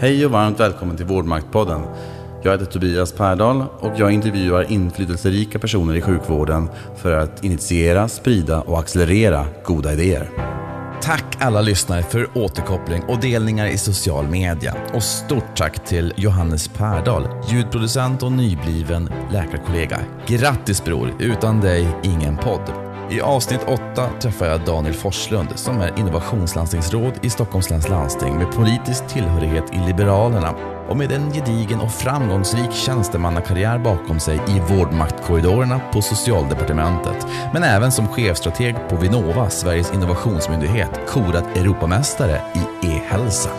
Hej och varmt välkommen till Vårdmaktpodden. Jag heter Tobias Pärdal och jag intervjuar inflytelserika personer i sjukvården för att initiera, sprida och accelerera goda idéer. Tack alla lyssnare för återkoppling och delningar i social media. Och stort tack till Johannes Pärdal, ljudproducent och nybliven läkarkollega. Grattis bror, utan dig ingen podd. I avsnitt 8 träffar jag Daniel Forslund som är innovationslandstingsråd i Stockholms läns landsting med politisk tillhörighet i Liberalerna och med en gedigen och framgångsrik tjänstemannakarriär bakom sig i vårdmaktkorridorerna på Socialdepartementet, men även som chefstrateg på Vinnova, Sveriges innovationsmyndighet, korad Europamästare i e-hälsa.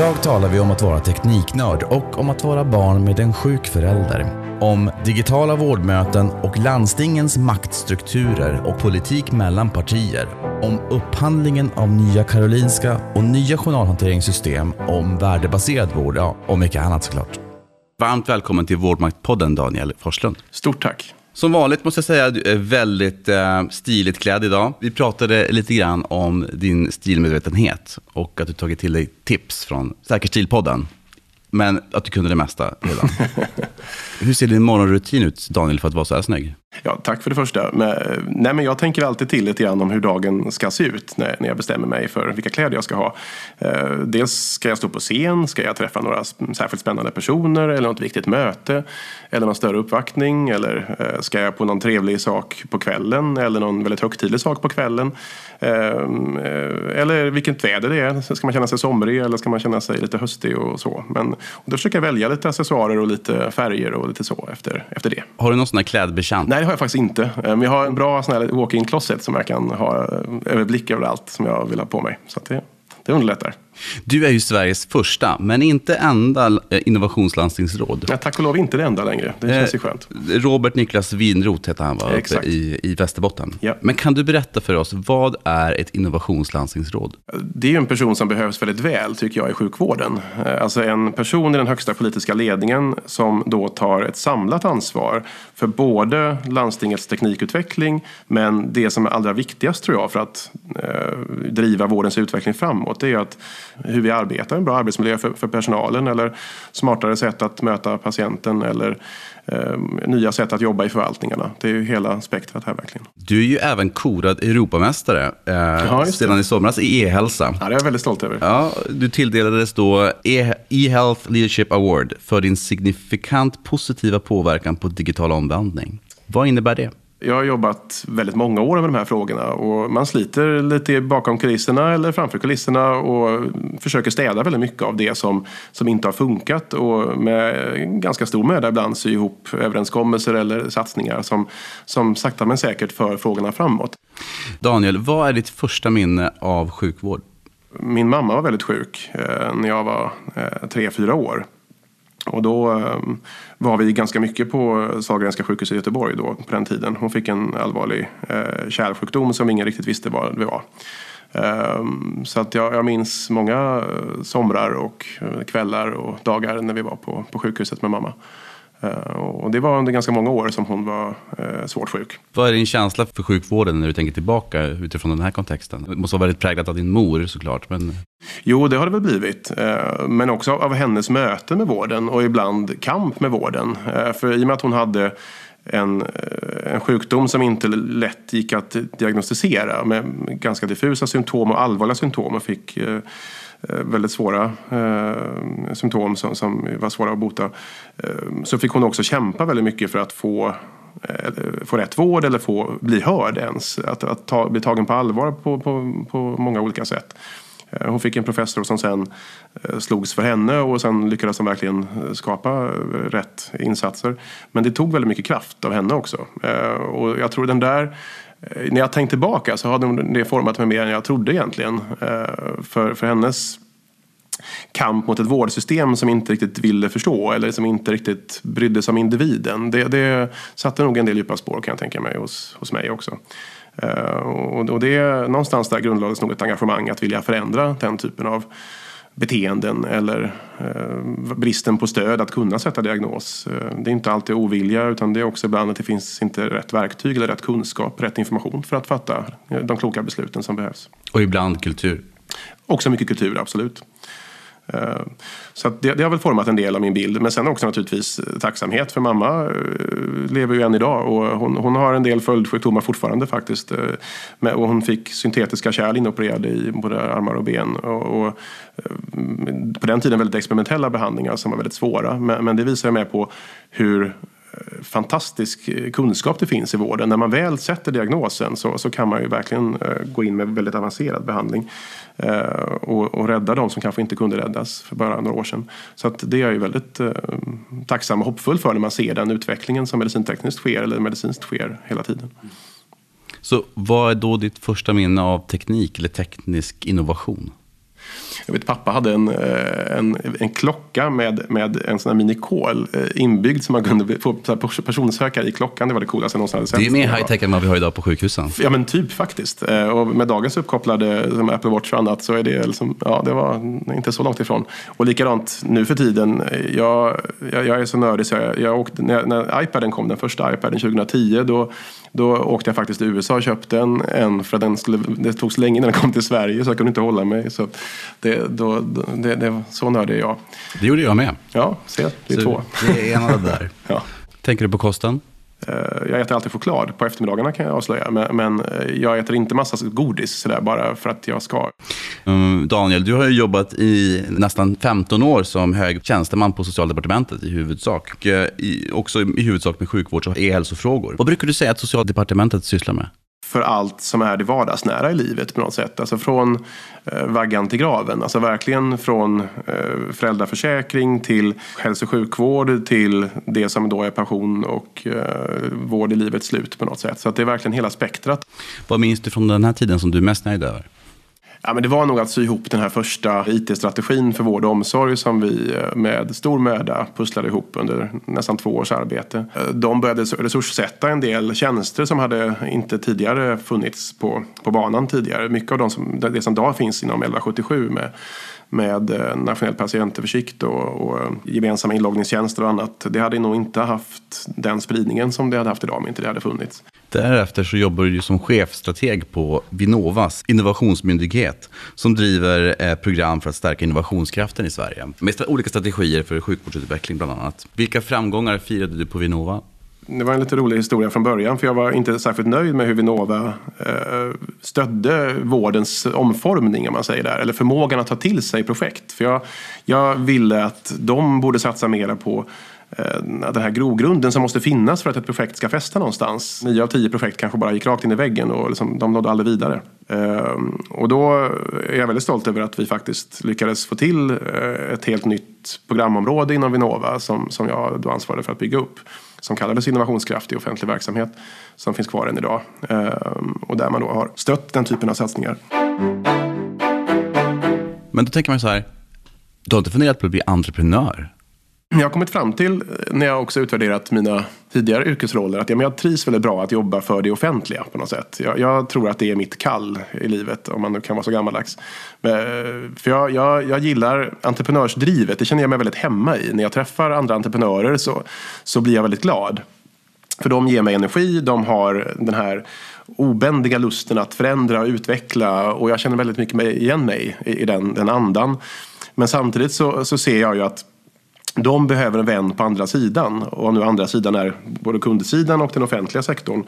Idag talar vi om att vara tekniknörd och om att vara barn med en sjuk förälder. Om digitala vårdmöten och landstingens maktstrukturer och politik mellan partier. Om upphandlingen av Nya Karolinska och nya journalhanteringssystem. Om värdebaserad vård ja, och mycket annat såklart. Varmt välkommen till Vårdmaktpodden Daniel Forslund. Stort tack. Som vanligt måste jag säga att du är väldigt eh, stiligt klädd idag. Vi pratade lite grann om din stilmedvetenhet och att du tagit till dig tips från Säker stilpodden. Men att du kunde det mesta redan. Hur ser din morgonrutin ut, Daniel, för att vara så här snygg? Ja, tack för det första. Men, nej, men jag tänker alltid till lite grann om hur dagen ska se ut när, när jag bestämmer mig för vilka kläder jag ska ha. Eh, dels ska jag stå på scen, ska jag träffa några särskilt spännande personer eller något viktigt möte eller någon större uppvaktning eller eh, ska jag på någon trevlig sak på kvällen eller någon väldigt högtidlig sak på kvällen. Eh, eller vilket väder det är. Ska man känna sig somrig eller ska man känna sig lite höstig och så. Men och då försöker jag välja lite accessoarer och lite färger och lite så efter, efter det. Har du någon sån här klädbekant? Nej, Nej det har jag faktiskt inte. Eh, men jag har en bra walk-in closet som jag kan ha eh, överblick över allt som jag vill ha på mig. Så det, det underlättar. Du är ju Sveriges första, men inte enda innovationslandstingsråd. Ja, tack och lov inte det enda längre. Det känns ju skönt. Robert Niklas Winroth heter han, va? Uppe i, i Västerbotten. Ja. Men kan du berätta för oss, vad är ett innovationslandstingsråd? Det är ju en person som behövs väldigt väl, tycker jag, i sjukvården. Alltså en person i den högsta politiska ledningen som då tar ett samlat ansvar för både landstingets teknikutveckling, men det som är allra viktigast, tror jag, för att eh, driva vårdens utveckling framåt, det är att hur vi arbetar, en bra arbetsmiljö för, för personalen eller smartare sätt att möta patienten eller eh, nya sätt att jobba i förvaltningarna. Det är ju hela spektrat här verkligen. Du är ju även korad Europamästare eh, ja, sedan i somras i e-hälsa. Ja, det är jag väldigt stolt över. Ja, du tilldelades då e- e-health Leadership Award för din signifikant positiva påverkan på digital omvandling. Vad innebär det? Jag har jobbat väldigt många år med de här frågorna och man sliter lite bakom kulisserna eller framför kulisserna och försöker städa väldigt mycket av det som, som inte har funkat och med ganska stor möda ibland sy ihop överenskommelser eller satsningar som, som sakta men säkert för frågorna framåt. Daniel, vad är ditt första minne av sjukvård? Min mamma var väldigt sjuk eh, när jag var eh, tre, fyra år. Och då ehm, var vi ganska mycket på Sahlgrenska sjukhuset i Göteborg då på den tiden. Hon fick en allvarlig eh, kärlsjukdom som ingen riktigt visste vad det var. Um, så att jag, jag minns många eh, somrar och eh, kvällar och dagar när vi var på, på sjukhuset med mamma. Uh, och det var under ganska många år som hon var uh, svårt sjuk. Vad är din känsla för sjukvården när du tänker tillbaka utifrån den här kontexten? Det måste vara väldigt präglat av din mor såklart. Men... Jo, det har det väl blivit. Uh, men också av hennes möten med vården och ibland kamp med vården. för i och med att hon hade en, en sjukdom som inte lätt gick att diagnostisera med ganska diffusa symptom och allvarliga symptom och fick Eh, Eh, väldigt svåra eh, symptom som, som, var svåra att bota. Eh, så fick hon också kämpa väldigt mycket för att få eh, få rätt vård eller få bli hörd ens. Att, att ta, bli tagen på allvar på, på, på många olika sätt. Eh, hon fick en professor som sen eh, slogs för henne och sen lyckades de verkligen eh, skapa eh, rätt insatser. Men det tog väldigt mycket kraft av henne också. Och jag tror den där Eh, när jag tänkt tillbaka så hade det format mig mer än jag trodde egentligen. Eh, för, för hennes kamp mot ett vårdsystem som inte riktigt ville förstå eller som inte riktigt brydde sig om individen. Det, det satte nog en del djupa spår kan jag tänka mig hos, hos mig också. Eh, och, och det, någonstans där grundlades nog ett engagemang att vilja förändra den typen av beteenden eller bristen på stöd att kunna sätta diagnos. Det är inte alltid ovilja utan det är också ibland att det finns inte rätt verktyg eller rätt kunskap, rätt information för att fatta de kloka besluten som behövs. Och ibland kultur. Också mycket kultur, absolut. Eh, så det, det, har väl format en del av min bild. Men sen också naturligtvis eh, tacksamhet för mamma eh, lever ju än idag och hon, hon har en del följdsjukdomar fortfarande faktiskt. Och hon fick syntetiska kärl inopererade i både armar och ben. Och, och på den tiden väldigt experimentella behandlingar som var väldigt svåra. Men, men det visar ju med på hur fantastisk eh, kunskap det finns i vården. När man väl sätter diagnosen så, så kan man ju verkligen eh, gå in med väldigt avancerad behandling. Eh, och, och rädda de som kanske inte kunde räddas för bara några år sedan. Så att det är jag ju väldigt tacksam och hoppfull för när man ser den utvecklingen som medicintekniskt sker eller medicinskt sker hela tiden. Så vad är då ditt första minne av teknik eller teknisk innovation? Jag vet pappa hade en, eh, en, en klocka med, med en sån här minikol eh, inbyggd som man kunde få personsöka i klockan. Det var det coolaste jag någonsin hade sett. Det är mer high tech än vad vi har idag på sjukhusen. Ja men typ faktiskt. Eh, och med dagens uppkopplade som Apple Watch och annat så är det liksom, ja det var inte så långt ifrån. Och likadant nu för tiden. Jag, jag, jag är så nördig så jag, jag åkte, när, när iPaden kom, den första iPaden 2010, då då åkte jag faktiskt till USA och köpte en, en för att den skulle, det tog så länge innan den kom till Sverige så jag kunde inte hålla mig. Så det, då, det, det, så nördig är jag. Det gjorde jag med. Ja, se, det är så två. Det är en av det där. ja. Tänker du på kosten? Eh, jag äter alltid choklad på eftermiddagarna kan jag avslöja. Men, men eh, jag äter inte massa godis sådär bara för att jag ska. Mm, Daniel, du har ju jobbat i nästan 15 år som hög tjänsteman på Socialdepartementet i huvudsak. Och eh, också i huvudsak med sjukvårds och e-hälsofrågor. Vad brukar du säga att Socialdepartementet sysslar med? För allt som är det vardagsnära i livet på något sätt. Alltså från eh, vaggan till graven. Alltså verkligen från eh, föräldraförsäkring till hälso och sjukvård till det som då är pension och eh, vård i livets slut på något sätt. Så att det är verkligen hela spektrat. Vad minns du från den här tiden som du är mest nöjd över? Ja, men det var nog att sy ihop den här första IT-strategin för vård och omsorg som vi eh, med stor möda pusslade ihop under nästan två års arbete. Eh, de började resurssätta en del tjänster som hade inte tidigare funnits på, på banan tidigare. Mycket av de som, det som idag finns inom 1177 med med eh, nationell patientöversikt och, och gemensamma inloggningstjänster och annat. Det hade nog inte haft den spridningen som det hade haft idag om inte det hade funnits. Därefter så jobbar du som chefstrateg på Vinnovas innovationsmyndighet som driver eh, program för att stärka innovationskraften i Sverige. Med olika strategier för sjukvårdsutveckling bland annat. Vilka framgångar firade du på Vinnova? Det var en lite rolig historia från början för jag var inte särskilt nöjd med hur Vinnova eh, stödde vårdens omformning om man säger där. Eller förmågan att ta till sig projekt. För jag, jag ville att de borde satsa mera på Eh, den här grogrunden som måste finnas för att ett projekt ska fästa någonstans. Nio av tio projekt kanske bara gick rakt in i väggen och liksom, de nådde aldrig vidare. Eh, och då är jag väldigt stolt över att vi faktiskt lyckades få till eh, ett helt nytt programområde inom Vinnova som, som jag då ansvarade för att bygga upp. Som kallades innovationskraft i offentlig verksamhet. Som finns kvar än idag. Eh, och där man då har stött den typen av satsningar. Men då tänker man så här. Du har inte funderat på att bli entreprenör? Jag har kommit fram till, när jag också utvärderat mina tidigare yrkesroller, att jag, men jag trivs väldigt bra att jobba för det offentliga på något sätt. Jag, jag tror att det är mitt kall i livet, om man nu kan vara så gammaldags. Men, för jag, jag, jag gillar entreprenörsdrivet, det känner jag mig väldigt hemma i. När jag träffar andra entreprenörer så, så blir jag väldigt glad. För de ger mig energi, de har den här obändiga lusten att förändra och utveckla och jag känner väldigt mycket igen mig i, i den, den andan. Men samtidigt så, så ser jag ju att de behöver en vän på andra sidan. Och nu andra sidan är både kundsidan och den offentliga sektorn.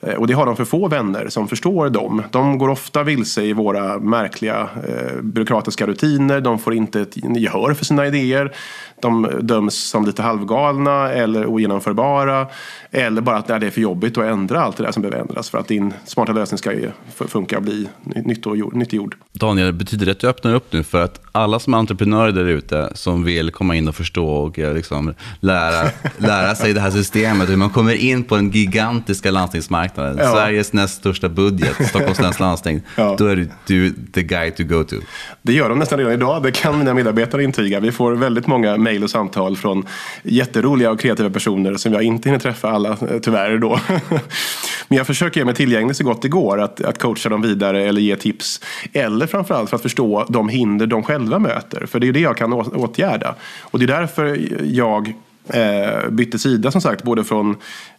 Eh, och det har de för få vänner som förstår dem. De går ofta vilse i våra märkliga eh, byråkratiska rutiner. De får inte ett gehör för sina idéer. De döms som lite halvgalna eller ogenomförbara. Eller bara att det är för jobbigt att ändra allt det där som behöver ändras för att din smarta lösning ska funka och bli nyttiggjord. Daniel, betyder det att du öppnar upp nu för att alla som är entreprenörer där ute som vill komma in och förstå och eh, liksom lära, lära sig det här systemet, hur man kommer in på den gigantiska landstingsmarknaden, ja. Sveriges näst största budget, Stockholms läns landsting, ja. då är du, du the guy to go to. Det gör de nästan redan idag, det kan mina medarbetare intyga. Vi får väldigt många mejl och samtal från jätteroliga och kreativa personer som jag inte hinner träffa alla eh, tyvärr då. Men jag försöker göra mig tillgänglig så gott det går. Att, att coacha dem vidare eller ge tips. Eller framförallt för att förstå de hinder de själva möter. För det är ju det jag kan åtgärda. Och det är därför därför jag eh, bytte sida som sagt, både från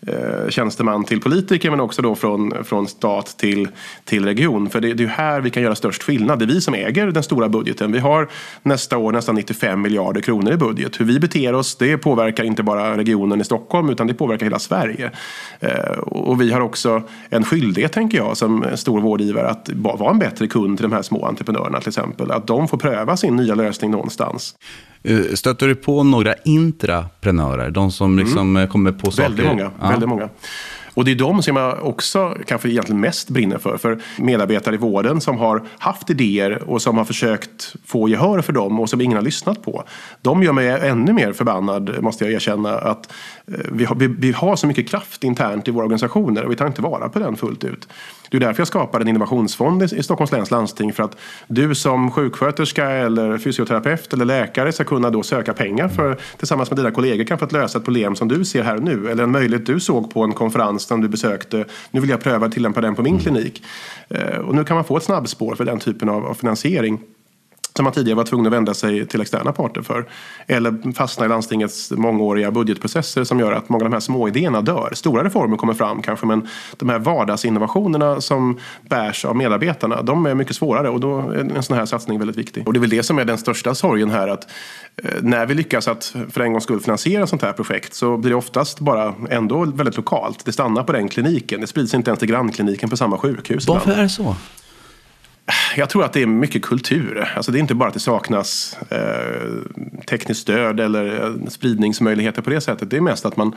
eh, tjänsteman till politiker men också då från, från stat till, till region. För det, det är här vi kan göra störst skillnad. Det är vi som äger den stora budgeten. Vi har nästa år nästan 95 miljarder kronor i budget. Hur vi beter oss det påverkar inte bara regionen i Stockholm utan det påverkar hela Sverige. Eh, och vi har också en skyldighet tänker jag som stor vårdgivare att vara en bättre kund till de här små entreprenörerna till exempel. Att de får pröva sin nya lösning någonstans. Eh, stöter du på några intraprenörer? De som mm. liksom mm. kommer på saker? Väldigt många. Ja. Väldigt många. Och det är de som jag också kanske egentligen mest brinner för. För medarbetare i vården som har haft idéer och som har försökt få gehör för dem och som ingen har lyssnat på. De gör mig ännu mer förbannad, måste jag erkänna, att Eh, vi har, vi, vi har så mycket kraft internt i våra organisationer och vi tar inte vara på den fullt ut. Det är därför jag skapade en innovationsfond i Stockholms läns landsting. För att du som sjuksköterska eller fysioterapeut eller läkare ska kunna då söka pengar för, tillsammans med dina kollegor kanske för att lösa ett problem som du ser här och nu. Eller en möjlighet du såg på en konferens som du besökte. Nu vill jag pröva att tillämpa den på min klinik. Eh, och nu kan man få ett snabbspår för den typen av, av finansiering som man tidigare var tvungen att vända sig till externa parter för. Eller fastna i landstingets mångåriga budgetprocesser som gör att många av de här små idéerna dör. Stora reformer kommer fram kanske men de här vardagsinnovationerna som bärs av medarbetarna de är mycket svårare och då är en sån här satsning väldigt viktig. Och det är väl det som är den största sorgen här att eh, när vi lyckas att för en gångs skull finansiera sånt här projekt så blir det oftast bara ändå väldigt lokalt. Det stannar på den kliniken. Det sprids inte ens till grannkliniken på samma sjukhus. Varför är det så? Jag tror att det är mycket kultur. Alltså det är inte bara att det saknas eh, tekniskt stöd eller eh, spridningsmöjligheter på det sättet. Det är mest att man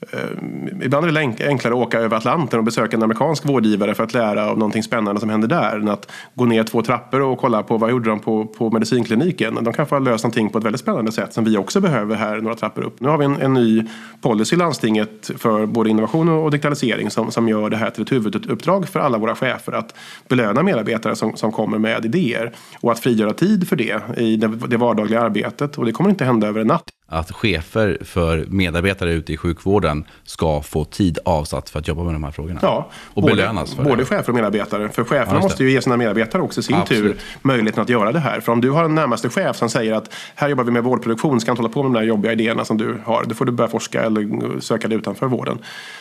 Eh, ibland är det enklare att åka över Atlanten och besöka en amerikansk vårdgivare för att lära av någonting spännande som händer där än att gå ner två trappor och kolla på vad gjorde de på, på medicinkliniken. De kanske har löst någonting på ett väldigt spännande sätt som vi också behöver här några trappor upp. Nu har vi en, en ny policy i landstinget för både innovation och digitalisering som, som gör det här till ett huvuduppdrag för alla våra chefer att belöna medarbetare som, som kommer med idéer och att frigöra tid för det i det, det vardagliga arbetet och det kommer inte hända över en natt att chefer för medarbetare ute i sjukvården ska få tid avsatt för att jobba med de här frågorna. Ja, och både, belönas för både det. chefer och medarbetare. För cheferna ja, måste ju ge sina medarbetare också i sin Absolut. tur möjligheten att göra det här. För om du har en närmaste chef som säger att här jobbar vi med vårdproduktion, ska inte hålla på med de där jobbiga idéerna som du har. Då får du börja forska eller söka dig utanför vården.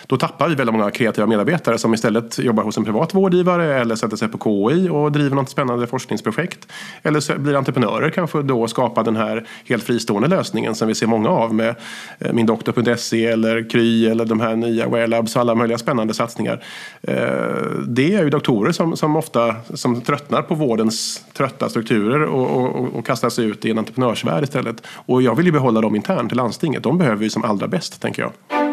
Då tappar vi väldigt många kreativa medarbetare som istället jobbar hos en privat vårdgivare eller sätter sig på KI och driver något spännande forskningsprojekt. Eller blir entreprenörer kanske då och skapar den här helt fristående lösningen som vi ser många av med eh, mindoktor.se min doktor.se eller Kry eller de här nya Wearlabs och alla möjliga spännande satsningar. Eh, det är ju doktorer som, som ofta som tröttnar på vårdens trötta strukturer och, och, och kastar sig ut i en entreprenörsvärld istället. Och jag vill ju behålla dem internt i landstinget. De behöver vi som allra bäst, tänker jag.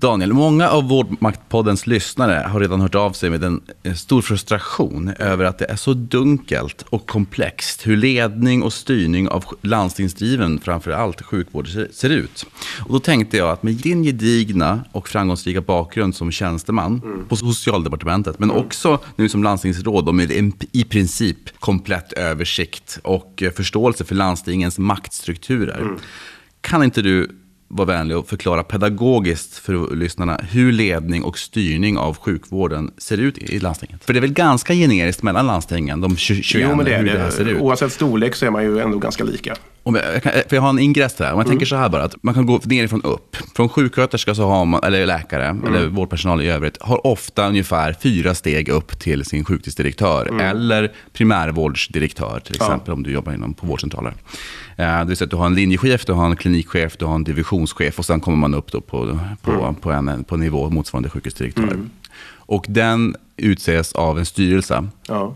Daniel, många av Vårdmaktpoddens lyssnare har redan hört av sig med en stor frustration över att det är så dunkelt och komplext hur ledning och styrning av landstingsdriven, framför allt sjukvård, ser ut. Och då tänkte jag att med din gedigna och framgångsrika bakgrund som tjänsteman mm. på Socialdepartementet, men mm. också nu som landstingsråd och med en i princip komplett översikt och förståelse för landstingens maktstrukturer. Mm. Kan inte du vara vänlig och förklara pedagogiskt för lyssnarna hur ledning och styrning av sjukvården ser ut i landstinget. För det är väl ganska generiskt mellan landstingen, de 21, jo, men det hur det, här ser ut. Oavsett storlek så är man ju ändå ganska lika. Om jag, kan, för jag har en ingress här. Om jag mm. tänker så här bara, att man kan gå nerifrån upp. Från sjuksköterska så har man, eller läkare, mm. eller vårdpersonal i övrigt, har ofta ungefär fyra steg upp till sin sjukhusdirektör. Mm. Eller primärvårdsdirektör, till exempel, ja. om du jobbar inom, på vårdcentraler. Eh, det vill säga att du har en linjechef, du har en klinikchef, du har en divisionschef och sen kommer man upp då på, på, mm. på, en, på nivå motsvarande sjukhusdirektör. Mm. Och den utses av en styrelse. Ja.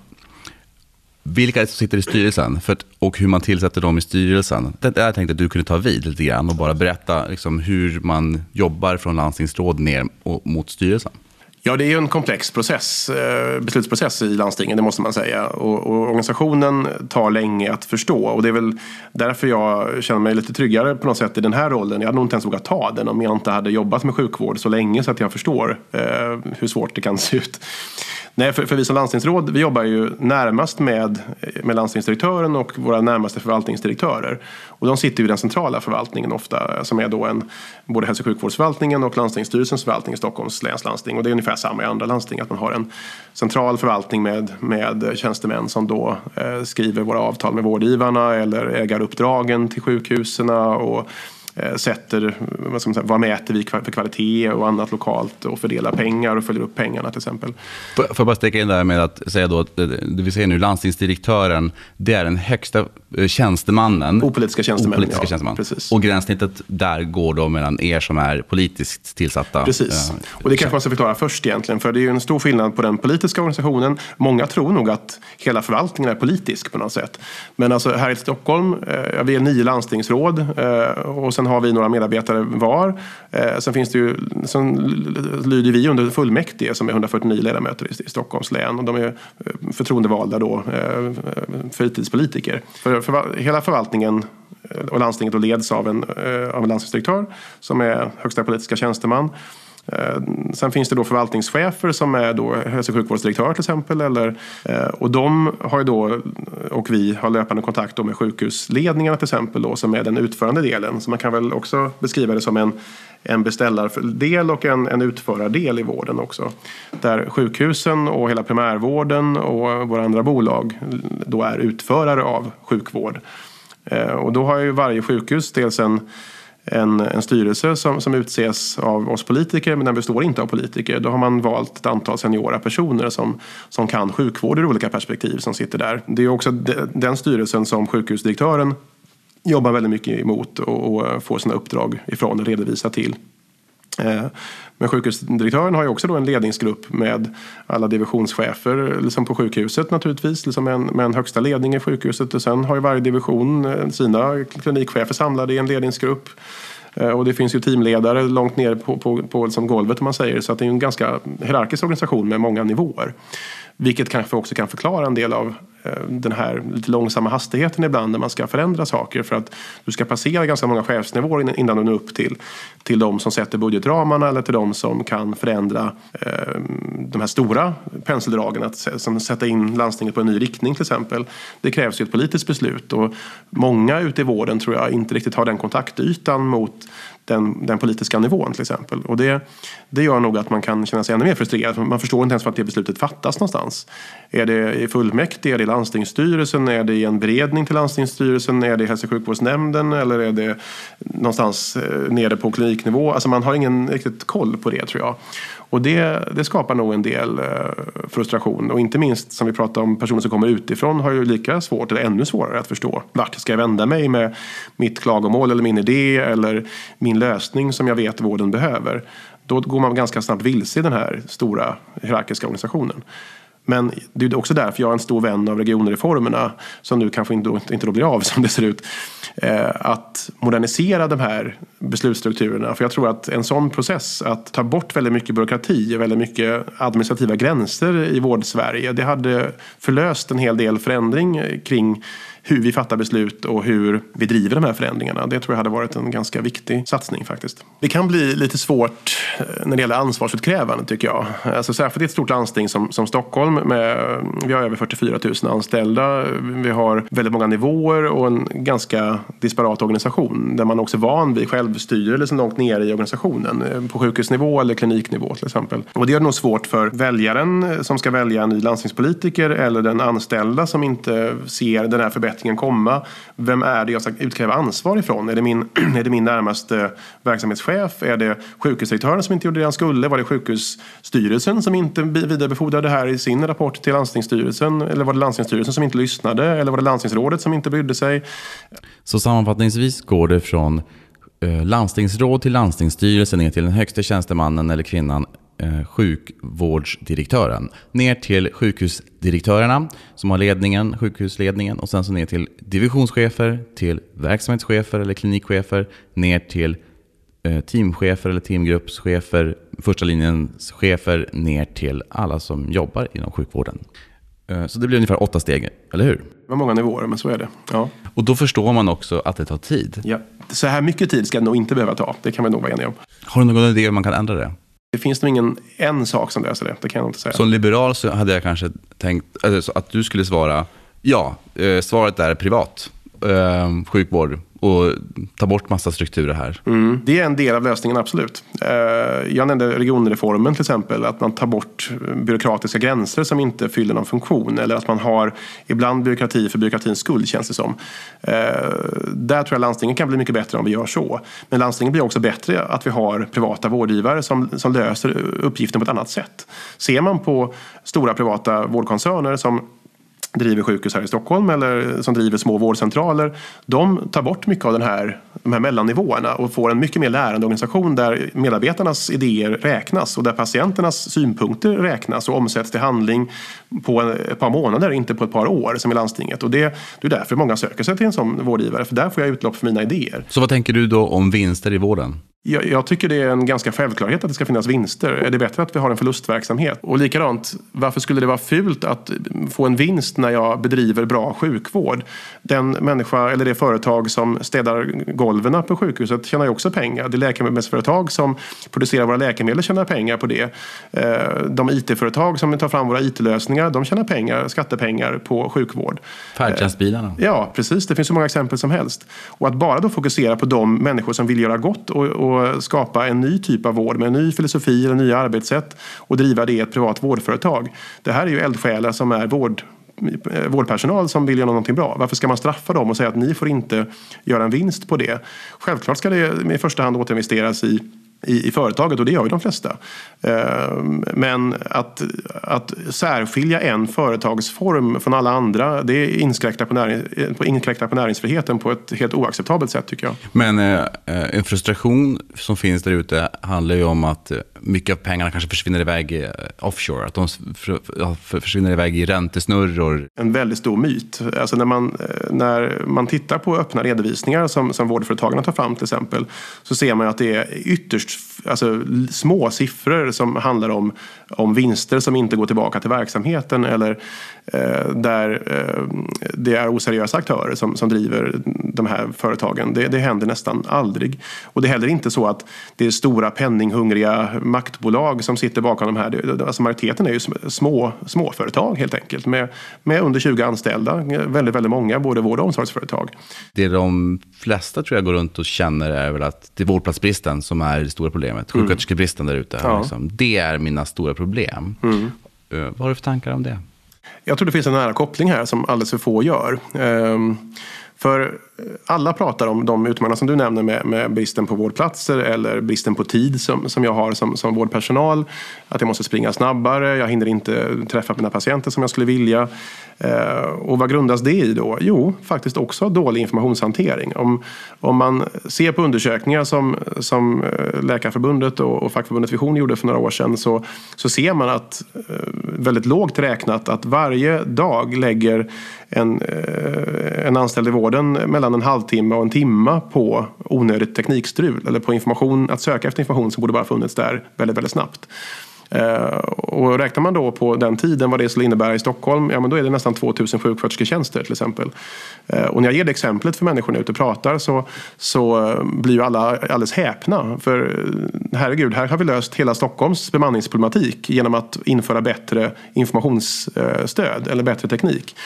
Vilka är det som sitter i styrelsen för att, och hur man tillsätter dem i styrelsen? Det jag tänkte att du kunde ta vid lite grann och bara berätta liksom, hur man jobbar från landstingsråd ner och, mot styrelsen. Ja, det är ju en komplex process, eh, beslutsprocess i landstingen, det måste man säga. Och, och, organisationen tar länge att förstå. Och det är väl därför jag känner mig lite tryggare på något sätt i den här rollen. Jag hade nog inte ens vågat ta den om jag inte hade jobbat med sjukvård så länge så att jag förstår eh, hur svårt det kan se ut. Nej, för, för vi som landstingsråd vi jobbar ju närmast med, med landstingsdirektören och våra närmaste förvaltningsdirektörer. Och de sitter ju i den centrala förvaltningen ofta som är då en, både hälso och sjukvårdsförvaltningen och landstingsstyrelsens förvaltning i Stockholms läns landsting. Och det är ungefär samma i andra landsting att man har en central förvaltning med, med tjänstemän som då eh, skriver våra avtal med vårdgivarna eller ägaruppdragen till sjukhusen och sätter, vad, ska man säga, vad mäter vi för kvalitet och annat lokalt och fördelar pengar och följer upp pengarna till exempel. Får jag bara sticka in där med att säga då att eh, det vi säger nu, landstingsdirektören, det är den högsta eh, tjänstemannen. Opolitiska tjänstemän, Opolitiska ja, tjänsteman. Precis. Och gränssnittet där går då mellan er som är politiskt tillsatta. Precis, och det kanske man ska förklara först egentligen, för det är ju en stor skillnad på den politiska organisationen. Många tror nog att hela förvaltningen är politisk på något sätt. Men alltså här i Stockholm, vi är nio landstingsråd och sen har vi några medarbetare var. Eh, sen, finns det ju, sen lyder vi under fullmäktige som är 149 ledamöter i, i Stockholms län. Och de är eh, förtroendevalda då, eh, eh, fritidspolitiker. För, för, hela förvaltningen eh, och landstinget och leds av en, eh, av en landstingsdirektör som är högsta politiska tjänsteman. Eh, sen finns det då förvaltningschefer som är då hälso och sjukvårdsdirektör till exempel. Eller, eh, och de har ju då, och vi har löpande kontakt med sjukhusledningarna till exempel då, som är den utförande delen. Så man kan väl också beskriva det som en, en beställardel och en, en utförardel i vården också. Där sjukhusen och hela primärvården och våra andra bolag då är utförare av sjukvård. Eh, och då har ju varje sjukhus dels en en, en styrelse som, som utses av oss politiker men den består inte av politiker. Då har man valt ett antal seniora personer som, som kan sjukvård ur olika perspektiv som sitter där. Det är också de, den styrelsen som sjukhusdirektören jobbar väldigt mycket emot och, och får sina uppdrag ifrån och redovisar till. Eh, men sjukhusdirektören har ju också då en ledningsgrupp med alla divisionschefer liksom på sjukhuset naturligtvis, liksom med, en, med en högsta ledning i sjukhuset. Och sen har ju varje division eh, sina klinikchefer samlade i en ledningsgrupp. Eh, och det finns ju teamledare långt ner på, på, på liksom golvet om man säger. Så att det är en ganska hierarkisk organisation med många nivåer. Vilket kanske också kan förklara en del av eh, den här lite långsamma hastigheten ibland när man ska förändra saker. För att du ska passera ganska många chefsnivåer innan du når upp till, till de som sätter budgetramarna eller till de som kan förändra eh, de här stora penseldragen. Att som sätta in landstinget på en ny riktning till exempel. Det krävs ju ett politiskt beslut och många ute i vården tror jag inte riktigt har den kontaktytan mot den, den politiska nivån till exempel. Och det, det gör nog att man kan känna sig ännu mer frustrerad. Man förstår inte ens var det beslutet fattas någonstans. Är det i fullmäktige, är det i landstingsstyrelsen, är det i en beredning till landstingsstyrelsen, är det i hälso och sjukvårdsnämnden eller är det någonstans eh, nere på kliniknivå? Alltså man har ingen riktigt koll på det tror jag. Och det, det skapar nog en del eh, frustration. Och inte minst som vi pratade om, personer som kommer utifrån har ju lika svårt eller ännu svårare att förstå. Vart ska jag vända mig med mitt klagomål eller min idé eller min lösning som jag vet vården behöver? Då går man ganska snabbt vilse i den här stora hierarkiska organisationen. Men det är också därför jag är en stor vän av regionreformerna som nu kanske inte, inte då blir av som det ser ut. Eh, att modernisera de här beslutsstrukturerna. För jag tror att en sån process, att ta bort väldigt mycket byråkrati och väldigt mycket administrativa gränser i vård-Sverige. Det hade förlöst en hel del förändring kring hur vi fattar beslut och hur vi driver de här förändringarna. Det tror jag hade varit en ganska viktig satsning faktiskt. Det kan bli lite svårt eh, när det gäller ansvarsutkrävande tycker jag. Alltså, särskilt i ett stort landsting som, som Stockholm. Med, vi har över 44 000 anställda. Vi har väldigt många nivåer och en ganska disparat organisation. Där man också är van vid självstyrelse långt ner i organisationen. Eh, på sjukhusnivå eller kliniknivå till exempel. Och det är nog svårt för väljaren eh, som ska välja en ny landstingspolitiker eller den anställda som inte ser den här förbättringen utvecklingen komma? Vem är det jag ska utkräva ansvar ifrån? Är det min, är det min närmaste verksamhetschef? Är det sjukhusdirektören som inte gjorde det han skulle? Var det sjukhusstyrelsen som inte vidarebefordrade det här i sin rapport till landstingsstyrelsen? Eller var det landstingsstyrelsen som inte lyssnade? Eller var det landstingsrådet som inte brydde sig? Så sammanfattningsvis går det från eh, landstingsråd till landstingsstyrelse ner till den högsta tjänstemannen eller kvinnan eh, sjukvårdsdirektören. Ner till sjukhusdirektörerna som har ledningen, sjukhusledningen och sen så ner till divisionschefer, till verksamhetschefer eller klinikchefer, ner till eh, teamchefer eller teamgruppschefer, första linjens chefer, ner till alla som jobbar inom sjukvården. Eh, så det blir ungefär åtta steg, eller hur? Det var många nivåer, men så är det. Ja. Och då förstår man också att det tar tid. Ja. Så här mycket tid ska det nog inte behöva ta. Det kan vi nog vara eniga om. Har du någon idé hur man kan ändra det? Det finns nog ingen en sak som löser det, det kan jag inte säga. Som liberal så hade jag kanske tänkt alltså, att du skulle svara ja, eh, svaret är privat eh, sjukvård och ta bort massa strukturer här. Mm. Det är en del av lösningen, absolut. Eh, jag nämnde regionreformen till exempel, att man tar bort byråkratiska gränser som inte fyller någon funktion. Eller att man har ibland byråkrati för byråkratins skull, känns det som. Eh, där tror jag landstingen kan bli mycket bättre om vi gör så. Men landstingen blir också bättre att vi har privata vårdgivare som, som löser uppgiften på ett annat sätt. Ser man på stora privata vårdkoncerner som driver sjukhus här i Stockholm eller som driver små vårdcentraler. De tar bort mycket av den här, de här mellannivåerna och får en mycket mer lärande organisation där medarbetarnas idéer räknas och där patienternas synpunkter räknas och omsätts till handling på ett par månader, inte på ett par år som i landstinget. Och det, det är därför många söker sig till en sån vårdgivare, för där får jag utlopp för mina idéer. Så vad tänker du då om vinster i vården? Jag, jag, tycker det är en ganska självklarhet att det ska finnas vinster. Är det bättre att vi har en förlustverksamhet? Och likadant, varför skulle det vara fult att få en vinst när jag bedriver bra sjukvård? Den människa eller det företag som städar golven på sjukhuset tjänar ju också pengar. Det läkemedelsföretag som producerar våra läkemedel tjänar pengar på det. Eh, de IT-företag som tar fram våra IT-lösningar, de tjänar pengar, skattepengar på sjukvård. Färdtjänstbilarna. Ja, precis. Det finns så många exempel som helst. Och att bara då fokusera på de människor som vill göra gott och, och och skapa en ny typ av vård med en ny filosofi eller nya arbetssätt och driva det i ett privat vårdföretag. Det här är ju eldsjälar som är vård Eh, vårdpersonal som vill göra någonting bra. Varför ska man straffa dem och säga att ni får inte göra en vinst på det? Självklart ska det i första hand återinvesteras i i, i företaget och det gör ju de flesta. Eh, men att, att särskilja en företagsform från alla andra det inkräktar på, näring, eh, inkräktar på näringsfriheten på ett helt oacceptabelt sätt tycker jag. Men eh, en frustration som finns där ute handlar ju om att mycket av pengarna kanske försvinner iväg eh, offshore. Att de försvinner iväg i räntesnurror. En väldigt stor myt. Alltså när, man, eh, när man tittar på öppna redovisningar som, som vårdföretagarna tar fram till exempel så ser man att det är ytterst alltså, små siffror som handlar om, om vinster som inte går tillbaka till verksamheten eller eh, där eh, det är oseriösa aktörer som, som driver de här företagen. Det, det händer nästan aldrig. Och det är heller inte så att det är stora penninghungriga maktbolag som sitter bakom de här. Alltså majoriteten är ju små, småföretag helt enkelt med, med under 20 anställda. Väldigt, väldigt många, både vård och omsorgsföretag. Det de flesta tror jag går runt och känner är väl att det är vårdplatsbristen som är det stora problemet. Mm. Sjuksköterskebristen där ute. Ja. Liksom. Det är mina stora problem. Mm. Uh, vad har du för tankar om det? Jag tror det finns en nära koppling här som alldeles för få gör. Um, för alla pratar om de utmaningar som du nämner med, med, bristen på vårdplatser eller bristen på tid som, som jag har som, som vårdpersonal. Att jag måste springa snabbare, jag hinner inte träffa mina patienter som jag skulle vilja. Eh, och vad grundas det i då? Jo, faktiskt också dålig informationshantering. Om, om man ser på undersökningar som, som eh, Läkarförbundet och, och fackförbundet Vision gjorde för några år sedan så, så ser man att eh, väldigt lågt räknat att varje dag lägger en, eh, en anställd i vården mellan en halvtimme och en timme på onödigt teknikstrul eller på information, att söka efter information som borde bara funnits där väldigt, väldigt snabbt. Eh, och räknar man då på den tiden vad det skulle innebära i Stockholm, ja men då är det nästan 2000 sjukskötersketjänster till exempel. Eh, och när jag ger det exemplet för människorna ute och pratar så, så eh, blir ju alla alldeles häpna. För herregud, här har vi löst hela Stockholms bemanningsproblematik genom att införa bättre informationsstöd eller bättre teknik.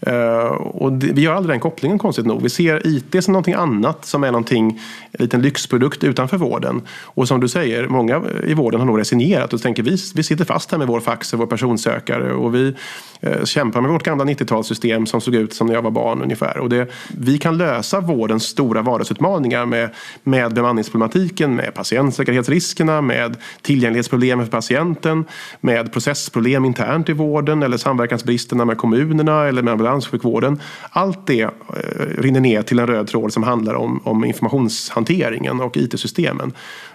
Eh, och det, vi gör aldrig den kopplingen konstigt nog. Vi ser IT som någonting annat som är någonting, en liten lyxprodukt utanför vården. Och som du säger, många i vården har nog resignerat och tänker vi, vi sitter fast här med vår fax och vår personsökare och vi eh, kämpar med vårt gamla 90-talssystem som såg ut som när jag var barn ungefär. Och det, vi kan lösa vårdens stora vardagsutmaningar med, med bemanningsproblematiken, med patientsäkerhetsriskerna, med tillgänglighetsproblemen för patienten, med processproblem internt i vården eller samverkansbristerna med kommunerna eller med ambulanssjukvården. Allt det eh, rinner ner till en röd tråd som handlar om, om informationshanteringen och IT-systemen.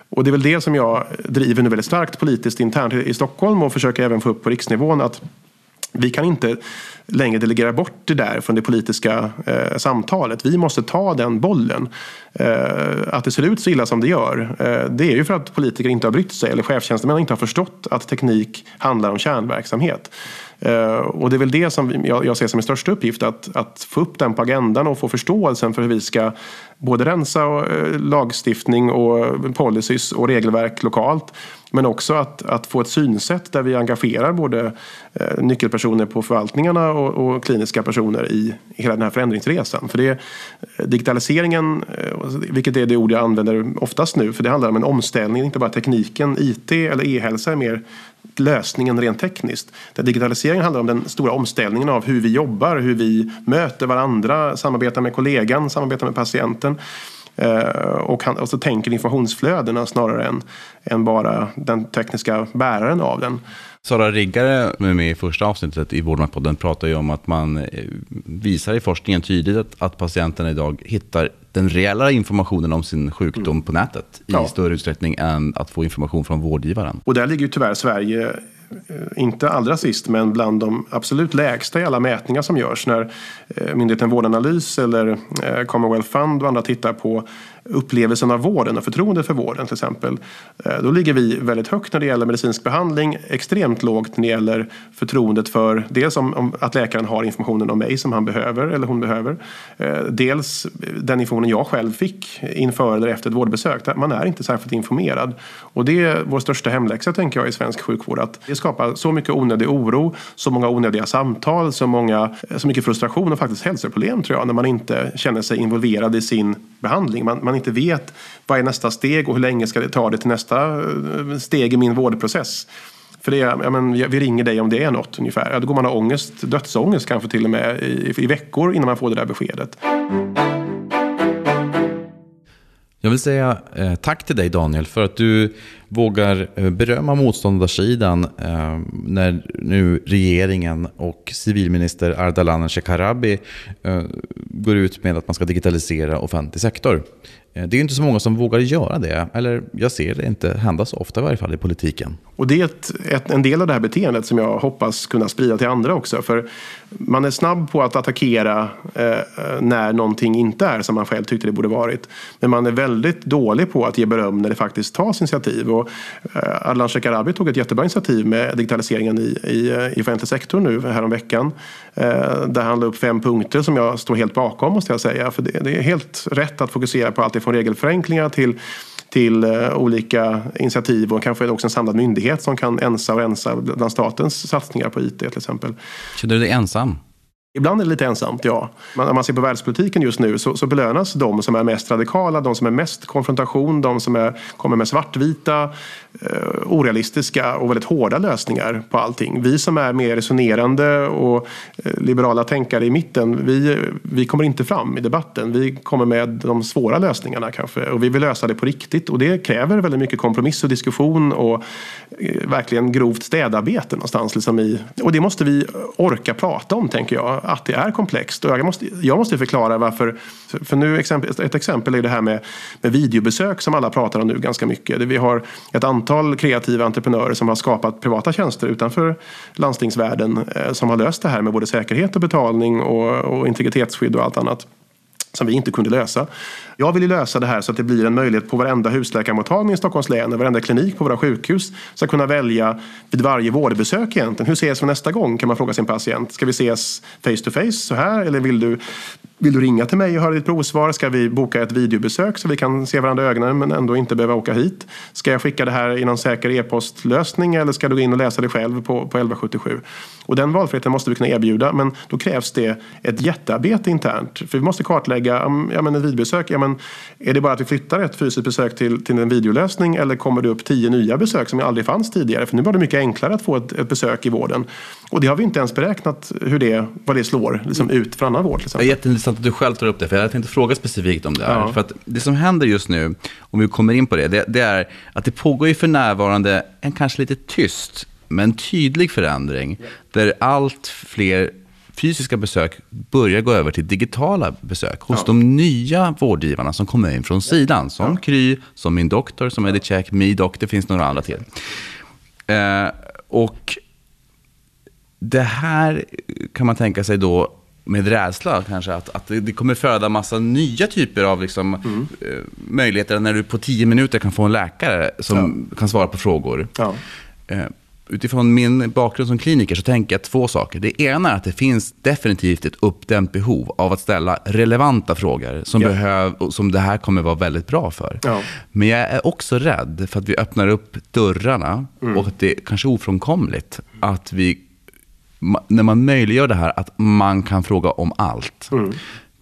Och det är väl det som jag driver nu väldigt starkt politiskt internt i Stockholm och försöker även få upp på riksnivån att vi kan inte längre delegera bort det där från det politiska eh, samtalet. Vi måste ta den bollen. Eh, att det ser ut så illa som det gör, eh, det är ju för att politiker inte har brytt sig eller chefstjänstemän inte har förstått att teknik handlar om kärnverksamhet. Eh, och det är väl det som jag ser som min största uppgift, att, att få upp den på agendan och få förståelsen för hur vi ska både rensa eh, lagstiftning och policies och regelverk lokalt men också att, att få ett synsätt där vi engagerar både eh, nyckelpersoner på förvaltningarna och, och, kliniska personer i hela den här förändringsresan. För det, eh, digitaliseringen, eh, vilket är det ord jag använder oftast nu, för det handlar om en omställning, inte bara tekniken, IT eller e-hälsa är mer lösningen rent tekniskt. Där digitaliseringen handlar om den stora omställningen av hur vi jobbar, hur vi möter varandra, samarbetar med kollegan, samarbetar med patienten. Eh, och, han, och så tänker informationsflödena snarare än, än bara den tekniska bäraren av den. Sara Riggare, med mig i första avsnittet i Vårdmarkpodden, pratar ju om att man eh, visar i forskningen tydligt att, att patienterna idag hittar den reella informationen om sin sjukdom mm. på nätet i ja. större utsträckning än att få information från vårdgivaren. Och där ligger ju tyvärr Sverige Eh, inte allra sist, men bland de absolut lägsta i alla mätningar som görs när eh, myndigheten Vårdanalys eller eh, Commonwealth Fund och andra tittar på upplevelsen av vården och förtroendet för vården till exempel. Eh, då ligger vi väldigt högt när det gäller medicinsk behandling, extremt lågt när det gäller förtroendet för dels om, om att läkaren har informationen om mig som han behöver eller hon behöver. Eh, dels den informationen jag själv fick inför eller efter ett vårdbesök. Man är inte särskilt informerad. Och det är vår största hemläxa tänker jag i svensk sjukvård. Att skapar så mycket onödig oro, så många onödiga samtal, så, många, så mycket frustration och faktiskt hälsoproblem tror jag när man inte känner sig involverad i sin behandling. Man, man inte vet vad är nästa steg och hur länge ska det ta det till nästa eh, steg i min vårdprocess. För det, är, ja, men, vi ringer dig om det är något ungefär. Ja, då går man ha ångest, dödsångest kanske till och med i, i veckor innan man får det där beskedet. Jag vill säga eh, tack till dig Daniel för att du vågar eh, berömma motståndarsidan eh, när nu regeringen och civilminister Ardalan Shekarabi eh, går ut med att man ska digitalisera offentlig sektor. Eh, det är inte så många som vågar göra det. Eller jag ser det inte hända så ofta i varje fall i politiken. Och det är ett, ett, en del av det här beteendet som jag hoppas kunna sprida till andra också. För man är snabb på att attackera eh, eh när någonting inte är som man själv tyckte det borde varit. Men man är väldigt dålig på att ge beröm när det faktiskt tas initiativ. Och eh, Ardalan Shekarabi tog ett jättebra initiativ med digitaliseringen i, i, i offentlig sektor nu häromveckan. Eh, där han la upp fem punkter som jag står helt bakom måste jag säga. För det, det är helt rätt att fokusera på allt från regelförenklingar till till eh, olika initiativ och kanske också en samlad myndighet som kan ensa och rensa bland statens satsningar på IT till exempel. Känner du dig ensam? Ibland är det lite ensamt, ja. Men om man ser på världspolitiken just nu så, så belönas de som är mest radikala, de som är mest konfrontation, de som är, kommer med svartvita, eh, orealistiska och väldigt hårda lösningar på allting. Vi som är mer resonerande och eh, liberala tänkare i mitten, vi, vi kommer inte fram i debatten. Vi kommer med de svåra lösningarna kanske och vi vill lösa det på riktigt och det kräver väldigt mycket kompromiss och diskussion och eh, verkligen grovt städarbete någonstans. Liksom i, och det måste vi orka prata om tänker jag att det är komplext. Och jag, måste, jag måste förklara varför. För nu ett exempel är det här med, med videobesök som alla pratar om nu ganska mycket. Vi har ett antal kreativa entreprenörer som har skapat privata tjänster utanför landstingsvärlden eh, som har löst det här med både säkerhet och betalning och, och integritetsskydd och allt annat som vi inte kunde lösa. Jag vill lösa det här så att det blir en möjlighet på varenda husläkarmottagning i Stockholms län och varenda klinik på våra sjukhus ska kunna välja vid varje vårdbesök egentligen. Hur ses vi nästa gång kan man fråga sin patient. Ska vi ses face to face så här eller vill du, vill du ringa till mig och höra ditt provsvar? Ska vi boka ett videobesök så vi kan se varandra i ögonen men ändå inte behöva åka hit? Ska jag skicka det här i någon säker e-postlösning eller ska du gå in och läsa det själv på, på 1177? Och den valfriheten måste vi kunna erbjuda men då krävs det ett jättearbete internt. För vi måste kartlägga, ja men ett videobesök, ja men är det bara att vi flyttar ett fysiskt besök till, till en videolösning eller kommer det upp tio nya besök som aldrig fanns tidigare? För nu var det mycket enklare att få ett, ett besök i vården. Och det har vi inte ens beräknat hur det, vad det slår liksom ut för annan vård. Det är jätteintressant att du själv tar upp det, för jag tänkte fråga specifikt om det här. Ja. För att det som händer just nu, om vi kommer in på det, det, det är att det pågår ju för närvarande en kanske lite tyst men tydlig förändring. Där allt fler fysiska besök börjar gå över till digitala besök hos ja. de nya vårdgivarna som kommer in från sidan. Som ja. Kry, som Min Doktor, som Edicheck, MeDoc, det finns några andra till. Eh, och det här kan man tänka sig då med rädsla kanske, att, att det kommer föda massa nya typer av liksom, mm. eh, möjligheter när du på tio minuter kan få en läkare som ja. kan svara på frågor. Eh, utifrån min bakgrund som kliniker så tänker jag två saker. Det ena är att det finns definitivt ett uppdämt behov av att ställa relevanta frågor som, ja. behöv, som det här kommer vara väldigt bra för. Ja. Men jag är också rädd för att vi öppnar upp dörrarna mm. och att det är kanske är ofrånkomligt att vi, när man möjliggör det här, att man kan fråga om allt. Mm.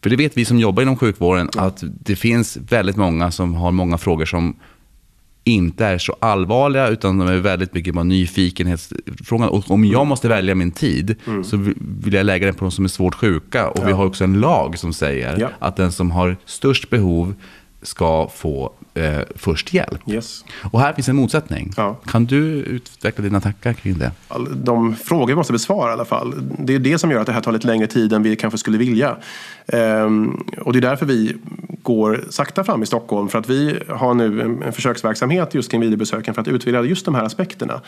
För det vet vi som jobbar inom sjukvården, ja. att det finns väldigt många som har många frågor som inte är så allvarliga, utan de är väldigt mycket bara nyfikenhetsfrågan. Och om jag måste välja min tid, mm. så vill jag lägga den på de som är svårt sjuka. Och ja. vi har också en lag som säger ja. att den som har störst behov ska få eh, först hjälp. Yes. Och här finns en motsättning. Ja. Kan du utveckla dina tankar kring det? De frågor vi måste besvara i alla fall. Det är det som gör att det här tar lite längre tid än vi kanske skulle vilja. Ehm, och det är därför vi går sakta fram i Stockholm. För att vi har nu en, försöksverksamhet just kring videobesöken för att utveckla just de här aspekterna.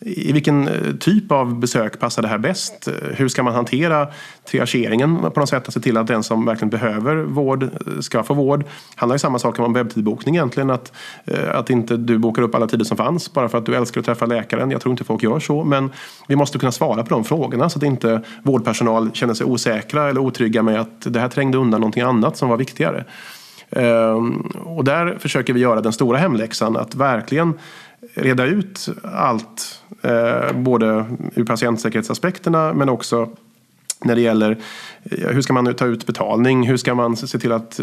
I vilken eh, typ av besök passar det här bäst? Hur ska man hantera triageringen på något sätt? Att se till att den som verkligen behöver vård eh, ska få vård. Det handlar ju samma sak om webbtidbokning egentligen. Att, eh, att inte du bokar upp alla tider som fanns bara för att du älskar att träffa läkaren. Jag tror inte folk gör så. Men vi måste kunna svara på de frågorna så att inte vårdpersonal känner sig osäkra eller otrygga med att det här trängde undan någonting annat som var viktigare. Ehm, och där försöker vi göra den stora hemläxan att verkligen reda ut allt, eh, både ur patientsäkerhetsaspekterna men också när det gäller hur ska man ta ut betalning? Hur ska man se till att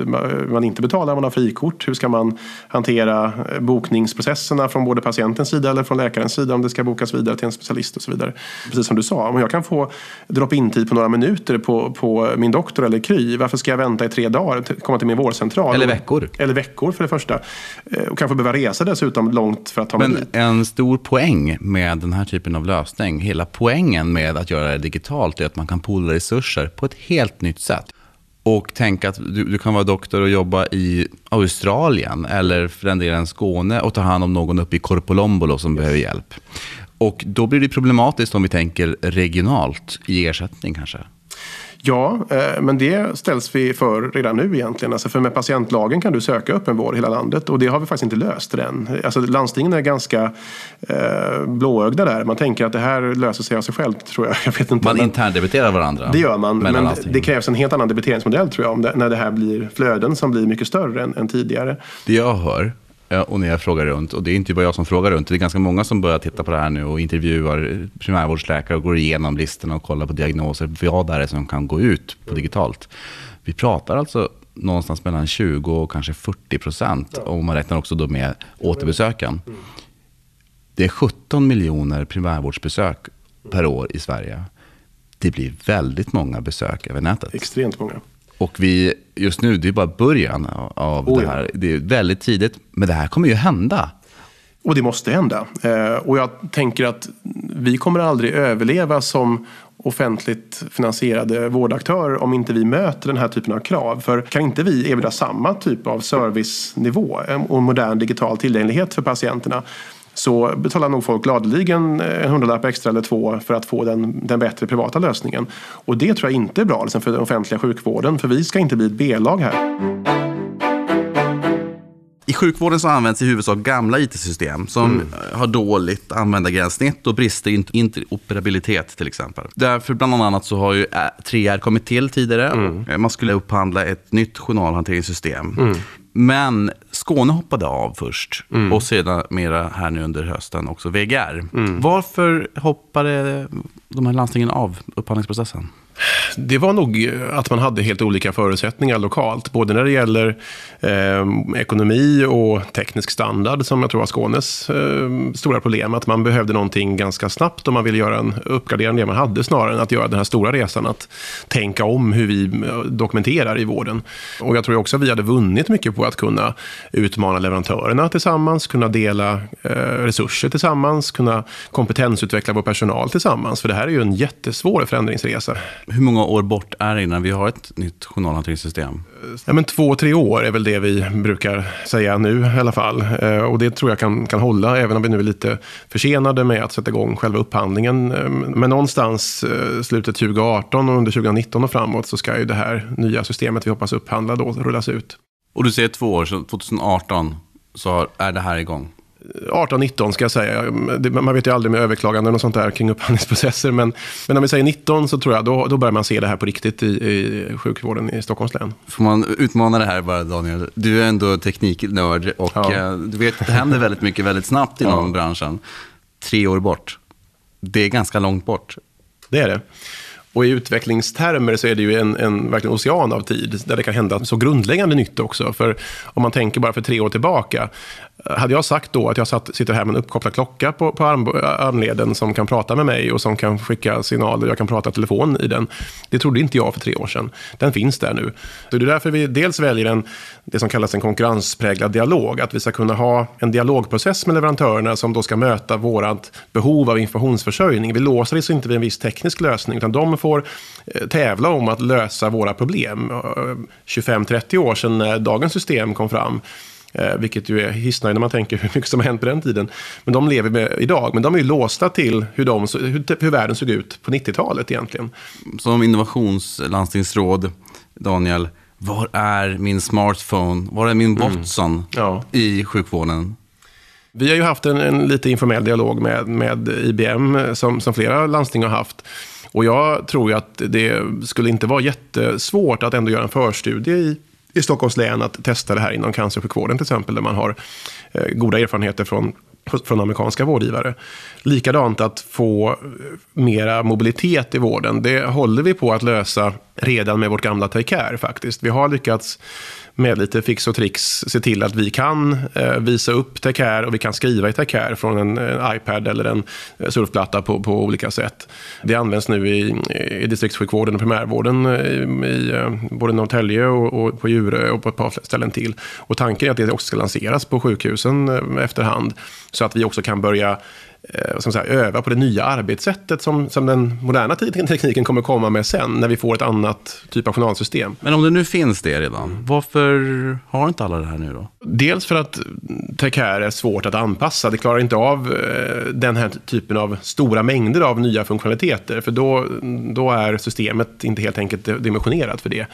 man inte betalar om man har frikort? Hur ska man hantera bokningsprocesserna från både patientens sida eller från läkarens sida om det ska bokas vidare till en specialist och så vidare. Precis som du sa, om jag kan få drop-in-tid på några minuter på, på min doktor eller Kry, varför ska jag vänta i tre dagar att komma till min vårdcentral? Eller veckor. Eller veckor för det första. Eh, och kanske behöva resa dessutom långt för att ta mig Men dit. en stor poäng med den här typen av lösning, hela poängen med att göra det digitalt är att man kan poola resurser på ett helt nytt sätt. Och tänka att du, du, kan vara doktor och jobba i Australien eller för den delen Skåne och ta hand om någon uppe i Korpolombolo som yes. behöver hjälp. Och då blir det problematiskt om vi tänker regionalt i ersättning kanske. Ja, eh, men det ställs vi för redan nu egentligen. Alltså för med patientlagen kan du söka öppenvård i hela landet och det har vi faktiskt inte löst än. Alltså landstingen är ganska eh, blåögda där. Man tänker att det här löser sig av sig självt tror jag. jag vet inte, man interndebiterar varandra? Det gör man, men det krävs en helt annan debiteringsmodell tror jag. Det, när det här blir flöden som blir mycket större än, än tidigare. Det jag hör och när jag frågar runt, och det är inte bara jag som frågar runt, det är ganska många som börjar titta på det här nu och intervjuar primärvårdsläkare och går igenom listorna och kollar på diagnoser, vad det är som kan gå ut på digitalt. Vi pratar alltså någonstans mellan 20 och kanske 40 procent, om man räknar också då med återbesöken. Det är 17 miljoner primärvårdsbesök per år i Sverige. Det blir väldigt många besök över nätet. Extremt många. Och vi, just nu, det är bara början av oh, det här. Det är väldigt tidigt, men det här kommer ju hända. Och det måste hända. Eh, och jag tänker att vi kommer aldrig överleva som offentligt finansierade vårdaktörer om inte vi möter den här typen av krav. För kan inte vi erbjuda samma typ av servicenivå och modern digital tillgänglighet för patienterna så betalar nog folk gladeligen en hundralapp extra eller två för att få den, den bättre privata lösningen. Och det tror jag inte är bra liksom, för den offentliga sjukvården, för vi ska inte bli ett B-lag här. I sjukvården så används i huvudsak gamla IT-system som mm. har dåligt användargränssnitt och brister i interoperabilitet till exempel. Därför bland annat så har ju 3R kommit till tidigare. Mm. Man skulle upphandla ett nytt journalhanteringssystem. Mm. Men Skåne hoppade av först mm. och sedan mera här nu under hösten också VGR. Mm. Varför hoppade de här landstingen av upphandlingsprocessen? Det var nog eh, att man hade helt olika förutsättningar lokalt. Både när det gäller eh, ekonomi och teknisk standard, som jag tror var Skånes eh, stora problem. Att man behövde någonting ganska snabbt om man ville göra en uppgradering av det man hade, snarare än att göra den här stora resan. Att tänka om hur vi eh, dokumenterar i vården. Och jag tror också att vi hade vunnit mycket på att kunna utmana leverantörerna tillsammans, kunna dela eh, resurser tillsammans, kunna kompetensutveckla vår personal tillsammans. För det här är ju en jättesvår förändringsresa. Hur många år bort är det innan vi har ett nytt journalhanteringssystem? Ja, men två, tre år är väl det vi brukar säga nu i alla fall. Eh, och det tror jag kan, kan hålla, även om vi nu är lite försenade med att sätta igång själva upphandlingen. Eh, men någonstans eh, slutet 2018 och under 2019 och framåt så ska ju det här nya systemet vi hoppas upphandla då rullas ut. Och du säger två år, så 2018 så är det här igång? 18-19 ska jag säga. Man vet ju aldrig med överklaganden och sånt där kring upphandlingsprocesser. Men, men om vi säger 19 så tror jag då, då börjar man se det här på riktigt i, i sjukvården i Stockholms län. Får man utmana det här bara Daniel? Du är ändå tekniknörd och ja. Eh, du vet det händer väldigt mycket väldigt snabbt inom ja. branschen. Tre år bort. Det är ganska långt bort. Det är det. Och i utvecklingstermer så är det ju en, en verkligen ocean av tid där det kan hända så grundläggande nytt också. För om man tänker bara för tre år tillbaka, Eh, hade jag sagt då att jag satt, sitter här med en uppkopplad klocka på, på arm, eh, armleden som kan prata med mig och som kan skicka signaler, jag kan prata telefon i den. Det trodde inte jag för tre år sedan. Den finns där nu. Så det är därför vi dels väljer en, det som kallas en konkurrenspräglad dialog. Att vi ska kunna ha en dialogprocess med leverantörerna som då ska möta vårt behov av informationsförsörjning. Vi låser oss inte vid en viss teknisk lösning, utan de får eh, tävla om att lösa våra problem. 25-30 år sedan när dagens system kom fram Eh, vilket ju är hisnande när man tänker hur mycket som har hänt på den tiden. Men de lever med idag. Men de är ju låsta till hur, de, hur, hur världen såg ut på 90-talet egentligen. Som innovationslandstingsråd, Daniel, var är min smartphone? Var är min mm. Watson mm. ja. i sjukvården? Vi har ju haft en, en, lite informell dialog med, med IBM som, som flera landsting har haft. Och jag tror ju att det skulle inte vara jättesvårt att ändå göra en förstudie i i Stockholms län att testa det här inom cancersjukvården till exempel, där man har eh, goda erfarenheter från, från amerikanska vårdgivare. Likadant att få eh, mera mobilitet i vården, det håller vi på att lösa redan med vårt gamla Take Care faktiskt. Vi har lyckats med lite fix och tricks se till att vi kan eh, visa upp Tekär och vi kan skriva i Tekär från en, en, iPad eller en eh, surfplatta på, på olika sätt. Det används nu i, i distriktssjukvården och primärvården eh, i, eh, i både Norrtälje och, och på Djurö och på ett par ställen till. Och tanken är att det också ska lanseras på sjukhusen efterhand så att vi också kan börja eh, som säga, öva på det nya arbetssättet som, som den moderna tekniken kommer komma med sen, när vi får ett annat typ av journalsystem. Men om det nu finns det redan, varför har inte alla det här nu då? Dels för att TechCare är svårt att anpassa. Det klarar inte av eh, den här typen av stora mängder av nya funktionaliteter, för då, då är systemet inte helt enkelt dimensionerat för det.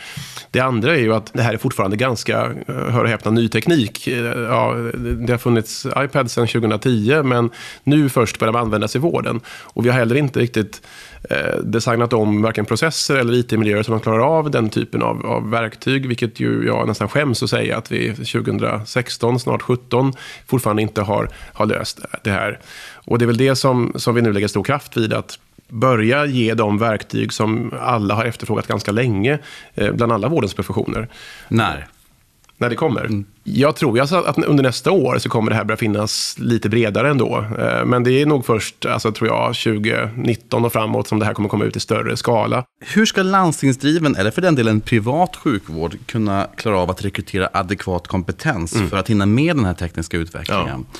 Det andra är ju att det här är fortfarande ganska, eh, hör och häpna, ny teknik. Ja, det har funnits iPad sedan 2010, men nu först började användas i vården. Och vi har heller inte riktigt eh, designat om varken processer eller IT-miljöer som man klarar av den typen av, av, verktyg. Vilket ju jag nästan skäms att säga att vi 2016, snart 2017, fortfarande inte har, har löst det här. Och det är väl det som, som vi nu lägger stor kraft vid. att börja ge de verktyg som alla har efterfrågat ganska länge, eh, bland alla vårdens professioner. När? När det kommer. Mm. Jag tror alltså att under nästa år så kommer det här börja finnas lite bredare ändå. Eh, men det är nog först, alltså, tror jag, 2019 och framåt som det här kommer komma ut i större skala. Hur ska landstingsdriven, eller för den delen privat sjukvård, kunna klara av att rekrytera adekvat kompetens mm. för att hinna med den här tekniska utvecklingen? Ja.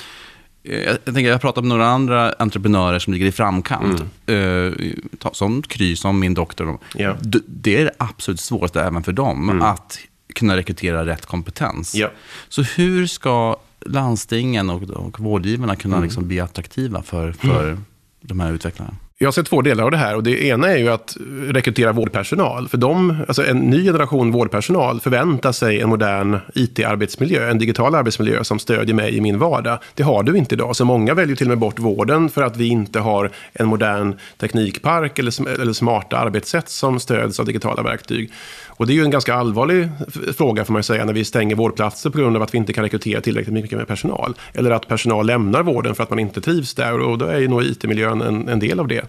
Eh, jag, tänker, jag har pratat med några andra entreprenörer som ligger i framkant. Mm. Eh, som Kry, som min doktor. Ja. Det är det absolut svåraste även för dem. Mm. Att kunna rekrytera rätt kompetens. Ja. Så hur ska landstingen och, och vårdgivarna kunna mm. liksom bli attraktiva för, för mm. de här utvecklarna? Jag ser två delar av det här. Och det ena är ju att rekrytera vårdpersonal. För de, alltså en ny generation vårdpersonal förväntar sig en modern IT-arbetsmiljö, en digital arbetsmiljö som stödjer mig i min vardag. Det har du inte idag. Så många väljer till och med bort vården för att vi inte har en modern teknikpark eller, eller smarta arbetssätt som stöds av digitala verktyg. Och det är ju en ganska allvarlig fråga får man säga när vi stänger vårdplatser på grund av att vi inte kan rekrytera tillräckligt mycket med personal. Eller att personal lämnar vården för att man inte trivs där och då är ju nog IT-miljön en, en del av det.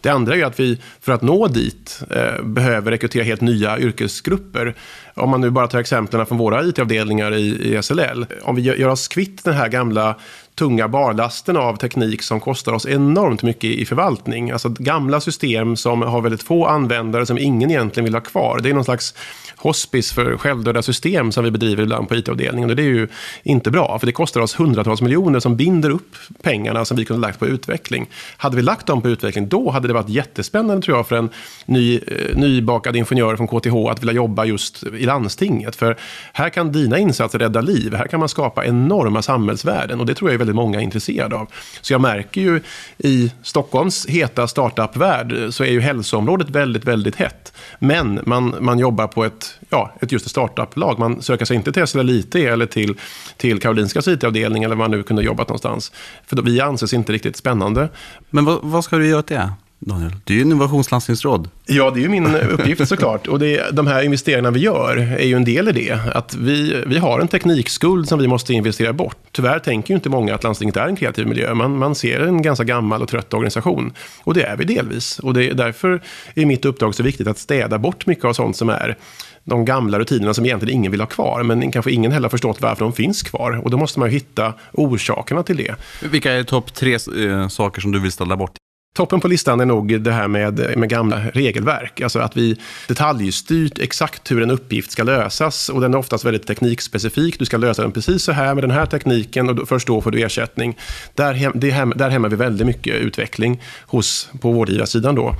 Det andra är att vi för att nå dit eh, behöver rekrytera helt nya yrkesgrupper. Om man nu bara tar exemplen från våra IT-avdelningar i, i SLL. Om vi gör oss kvitt den här gamla tunga barlasten av teknik som kostar oss enormt mycket i förvaltning. Alltså gamla system som har väldigt få användare som ingen egentligen vill ha kvar. Det är någon slags hospice för självdöda system som vi bedriver ibland på IT-avdelningen. Och det är ju inte bra, för det kostar oss hundratals miljoner som binder upp pengarna som vi kunde lagt på utveckling. Hade vi lagt dem på utveckling. Då hade det varit jättespännande tror jag för en ny, eh, nybakad ingenjör från KTH att vilja jobba just i landstinget. För här kan dina insatser rädda liv. Här kan man skapa enorma samhällsvärden och det tror jag är väldigt många intresserade av. Så jag märker ju i Stockholms heta startup-värld eh, så är ju hälsoområdet väldigt, väldigt hett. Men man, man jobbar på ett, ja, ett just ett startup-lag. Man söker sig inte till SLL IT eller till, till Karolinskas IT-avdelning eller var man nu kunde jobbat någonstans. För då, vi anses inte riktigt spännande. Men vad, vad ska du göra åt det? Daniel, du är ju innovationslandstingsråd. Ja, det är ju min uppgift såklart. Och det, de här investeringarna vi gör är ju en del i det. Att vi, vi har en teknikskuld som vi måste investera bort. Tyvärr tänker ju inte många att landstinget är en kreativ miljö. Man, man ser en ganska gammal och trött organisation. Och det är vi delvis. Och det, därför är mitt uppdrag så viktigt att städa bort mycket av sånt som är de gamla rutinerna som egentligen ingen vill ha kvar. Men kanske ingen heller har förstått varför de finns kvar. Och då måste man hitta orsakerna till det. Vilka är topp tre eh, saker som du vill ställa bort? Toppen på listan är nog det här med, med gamla regelverk. Alltså att vi detaljstyrt exakt hur en uppgift ska lösas. Och den är oftast väldigt teknikspecifik. Du ska lösa den precis så här med den här tekniken och först då får du ersättning. Där, hem, det hem, där hämmar vi väldigt mycket utveckling hos, på vårdgivarsidan. Då.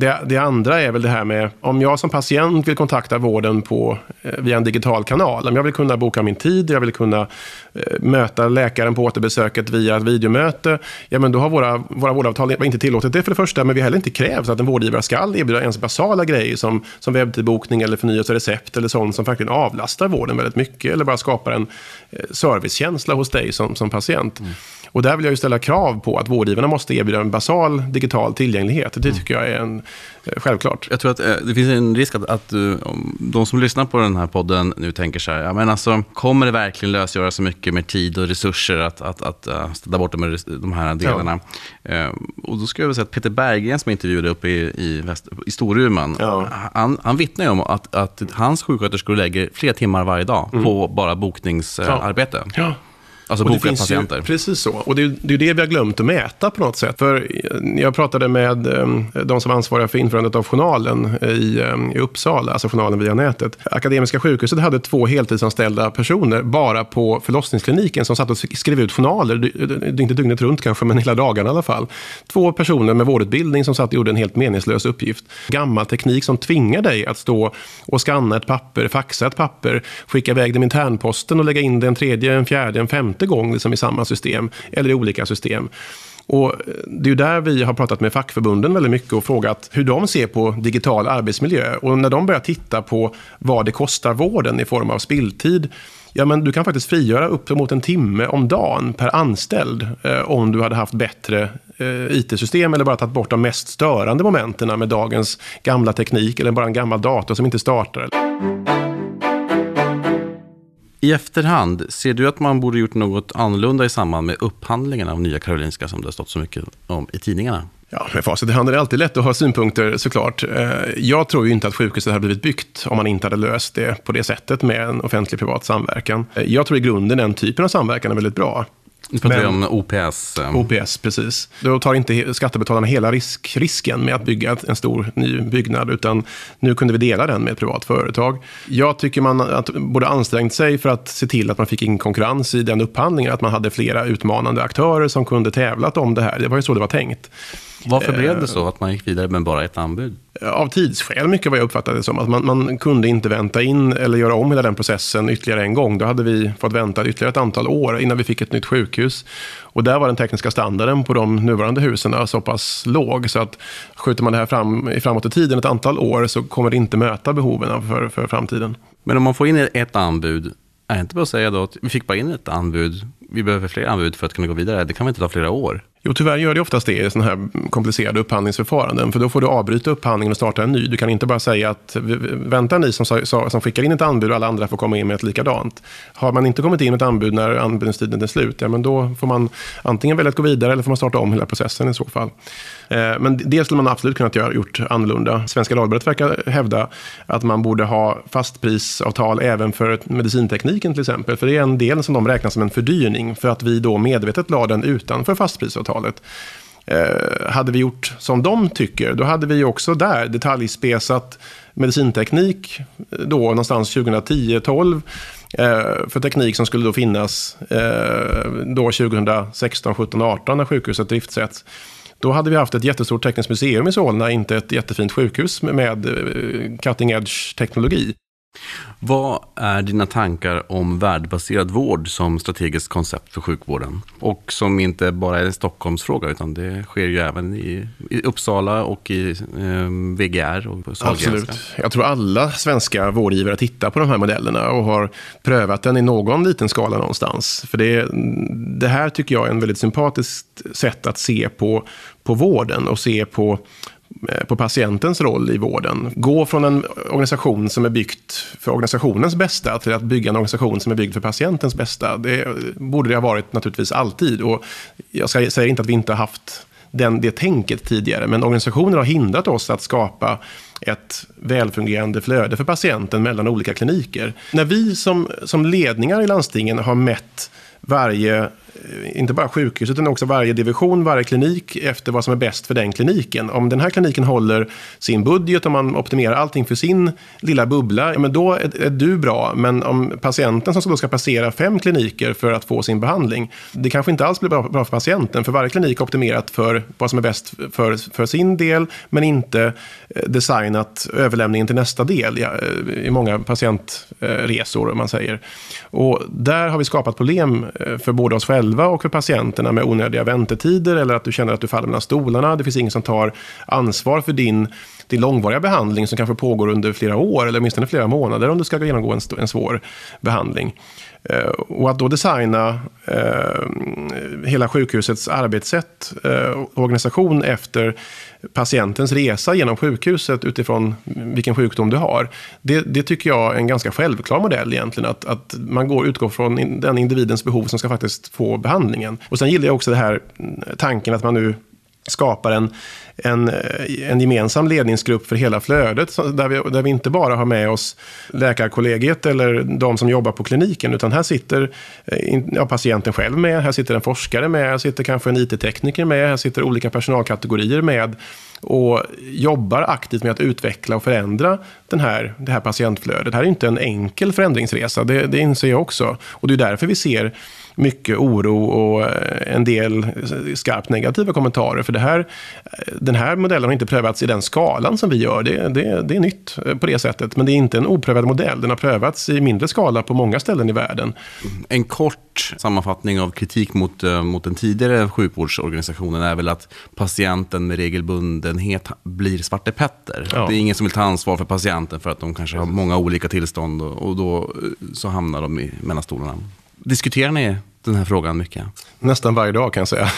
Det, det, andra är väl det här med om jag som patient vill kontakta vården på, eh, via en digital kanal. Om jag vill kunna boka min tid, jag vill kunna eh, möta läkaren på återbesöket via ett videomöte. Ja, men då har våra, våra vårdavtal inte tillåtit det för det första, men vi har heller inte krävt att en vårdgivare ska erbjuda ens basala grejer som, som webbtidbokning eller förnyelse recept eller sånt som faktiskt avlastar vården väldigt mycket eller bara skapar en eh, servicekänsla hos dig som, som patient. Mm. Och där vill jag ju ställa krav på att vårdgivarna måste erbjuda en basal digital tillgänglighet. Det tycker jag är en, eh, självklart. Jag tror att eh, det finns en risk att, att uh, de som lyssnar på den här podden nu tänker så här, ja, men alltså, kommer det verkligen lösgöra så mycket med tid och resurser att, att, att ställa bort de, de här delarna? Ja. Och då skulle jag vilja säga att Peter Berggren som jag intervjuade uppe i, i, Väst, i Storuman, ja. han, han vittnar ju om att, att hans sjuksköterskor lägger flera timmar varje dag mm. på bara bokningsarbete. Ja. Alltså boka patienter. Ju, precis så. Och det är, det är det vi har glömt att mäta på något sätt. För jag pratade med um, de som ansvarar för införandet av journalen i, um, i Uppsala, alltså journalen via nätet. Akademiska sjukhuset hade två heltidsanställda personer bara på förlossningskliniken som satt och skrev ut journaler. Inte dygnet runt kanske, men hela dagarna i alla fall. Två personer med vårdutbildning som satt och gjorde en helt meningslös uppgift. Gammal teknik som tvingar dig att stå och skanna ett papper, faxa ett papper, skicka iväg det med internposten och lägga in det en tredje, en fjärde, en femte femte gång liksom i samma system eller i olika system. Och eh, det är ju där vi har pratat med fackförbunden väldigt mycket och frågat hur de ser på digital arbetsmiljö. Och när de börjar titta på vad det kostar vården i form av spilltid, ja men du kan faktiskt frigöra upp mot en timme om dagen per anställd eh, om du hade haft bättre eh, IT-system eller bara tagit bort de mest störande momenten med dagens gamla teknik eller bara en gammal dator som inte startar. I efterhand, ser du att man borde gjort något annorlunda i samband med upphandlingen av Nya Karolinska som det har stått så mycket om i tidningarna? Ja, med facit i hand är det alltid lätt att ha synpunkter såklart. Eh, jag tror ju inte att sjukhuset hade blivit byggt om man inte hade löst det på det sättet med en offentlig-privat samverkan. Eh, jag tror i grunden den typen av samverkan är väldigt bra. Nu pratar vi om OPS. Eh. OPS, precis. Då tar inte skattebetalarna hela risk, risken med att bygga en stor ny byggnad, utan nu kunde vi dela den med ett privat företag. Jag tycker man att borde ansträngt sig för att se till att man fick in konkurrens i den upphandlingen, att man hade flera utmanande aktörer som kunde tävlat om det här. Det var ju så det var tänkt. Varför blev det eh, så att man gick vidare med bara ett anbud? Av tidsskäl, mycket vad jag uppfattade det som. Att man, man, kunde inte vänta in eller göra om hela den processen ytterligare en gång. Då hade vi fått vänta ytterligare ett antal år innan vi fick ett nytt sjukhus. Och där var den tekniska standarden på de nuvarande husen så pass låg. Så att skjuter man det här fram, framåt i tiden ett antal år så kommer det inte möta behoven för, för framtiden. Men om man får in ett anbud, är det inte bara att säga då att vi fick bara in ett anbud, vi behöver fler anbud för att kunna gå vidare. Det kan väl inte ta flera år? Jo, tyvärr gör det oftast det i sådana här komplicerade upphandlingsförfaranden. För då får du avbryta upphandlingen och starta en ny. Du kan inte bara säga att vänta ni som, som skickar in ett anbud och alla andra får komma in med ett likadant. Har man inte kommit in med ett anbud när anbudstiden är slut, ja, men då får man antingen välja att gå vidare eller får man starta om hela processen i så fall. Eh, men det skulle man absolut kunnat göra, gjort annorlunda. Svenska Dagbladet verkar hävda att man borde ha fastprisavtal även för medicintekniken till exempel. För det är en del som de räknar som en fördyrning för att vi då medvetet la den utanför fastprisavtalet. Eh, hade vi gjort som de tycker, då hade vi också där detaljspesat medicinteknik eh, då någonstans 2010-12 eh, för teknik som skulle då finnas eh, då 2016, 17, 18 när sjukhuset driftsätts då hade vi haft ett jättestort tekniskt museum i Solna, inte ett jättefint sjukhus med eh, cutting edge teknologi. Vad är dina tankar om värdebaserad vård som strategiskt koncept för sjukvården? Och som inte bara är en Stockholmsfråga, utan det sker ju även i, i Uppsala och i eh, VGR och på Absolut. Jag tror alla svenska vårdgivare tittar på de här modellerna och har prövat den i någon liten skala någonstans. För det, det här tycker jag är en väldigt sympatiskt sätt att se på, på vården och se på Eh, på patientens roll i vården. Gå från en organisation som är byggt för organisationens bästa till att bygga en organisation som är byggd för patientens bästa. Det borde det ha varit naturligtvis alltid. Och jag säger inte att vi inte har haft den, det tänket tidigare, men organisationer har hindrat oss att skapa ett välfungerande flöde för patienten mellan olika kliniker. När vi som, som ledningar i landstingen har mätt varje inte bara sjukhus utan också varje division, varje klinik efter vad som är bäst för den kliniken. Om den här kliniken håller sin budget, och man optimerar allting för sin lilla bubbla, ja, men då är, är, du bra. Men om patienten som då ska passera fem kliniker för att få sin behandling, det kanske inte alls blir bra, bra för patienten, för varje klinik är optimerat för vad som är bäst för, för sin del, men inte eh, designat överlämningen till nästa del ja, eh, i många patientresor, om man säger. Och där har vi skapat problem eh, för både oss själva själva och för patienterna med onödiga väntetider eller att du känner att du faller mellan stolarna. Det finns ingen som tar ansvar för din, din långvariga behandling som kanske pågår under flera år eller åtminstone flera månader om du ska genomgå en, en svår behandling. Eh, och att då designa eh, hela sjukhusets arbetssätt eh, och eh, organisation efter patientens resa genom sjukhuset utifrån vilken sjukdom du har. Det, det tycker jag är en ganska självklar modell egentligen. Att, att man går, utgår från den individens behov som ska faktiskt få behandlingen. Och sen gillar jag också det här mm, tanken att man nu skapar en, en, eh, en gemensam ledningsgrupp för hela flödet. Där vi, där vi inte bara har med oss läkarkollegiet eller de som jobbar på kliniken. Utan här sitter eh, ja, patienten själv med, här sitter en forskare med, här sitter kanske en IT-tekniker med, här sitter olika personalkategorier med och jobbar aktivt med att utveckla och förändra den här, det här patientflödet. Det här är inte en enkel förändringsresa, det, det inser jag också. Och det är därför vi ser mycket oro och eh, en del skarpt negativa kommentarer. För det här, eh, den här modellen har inte prövats i den skalan som vi gör. Det, det, det är nytt eh, på det sättet. Men det är inte en oprövad modell. Den har prövats i mindre skala på många ställen i världen. En kort sammanfattning av kritik mot, mot den tidigare sjukvårdsorganisationen är väl att patienten med regelbundenhet blir Svarte Petter. Ja. Det är ingen som vill ta ansvar för patienten för att de kanske har många olika tillstånd och då så hamnar de i mellan stolarna. Diskuterar ni den här frågan mycket? Nästan varje dag kan jag säga.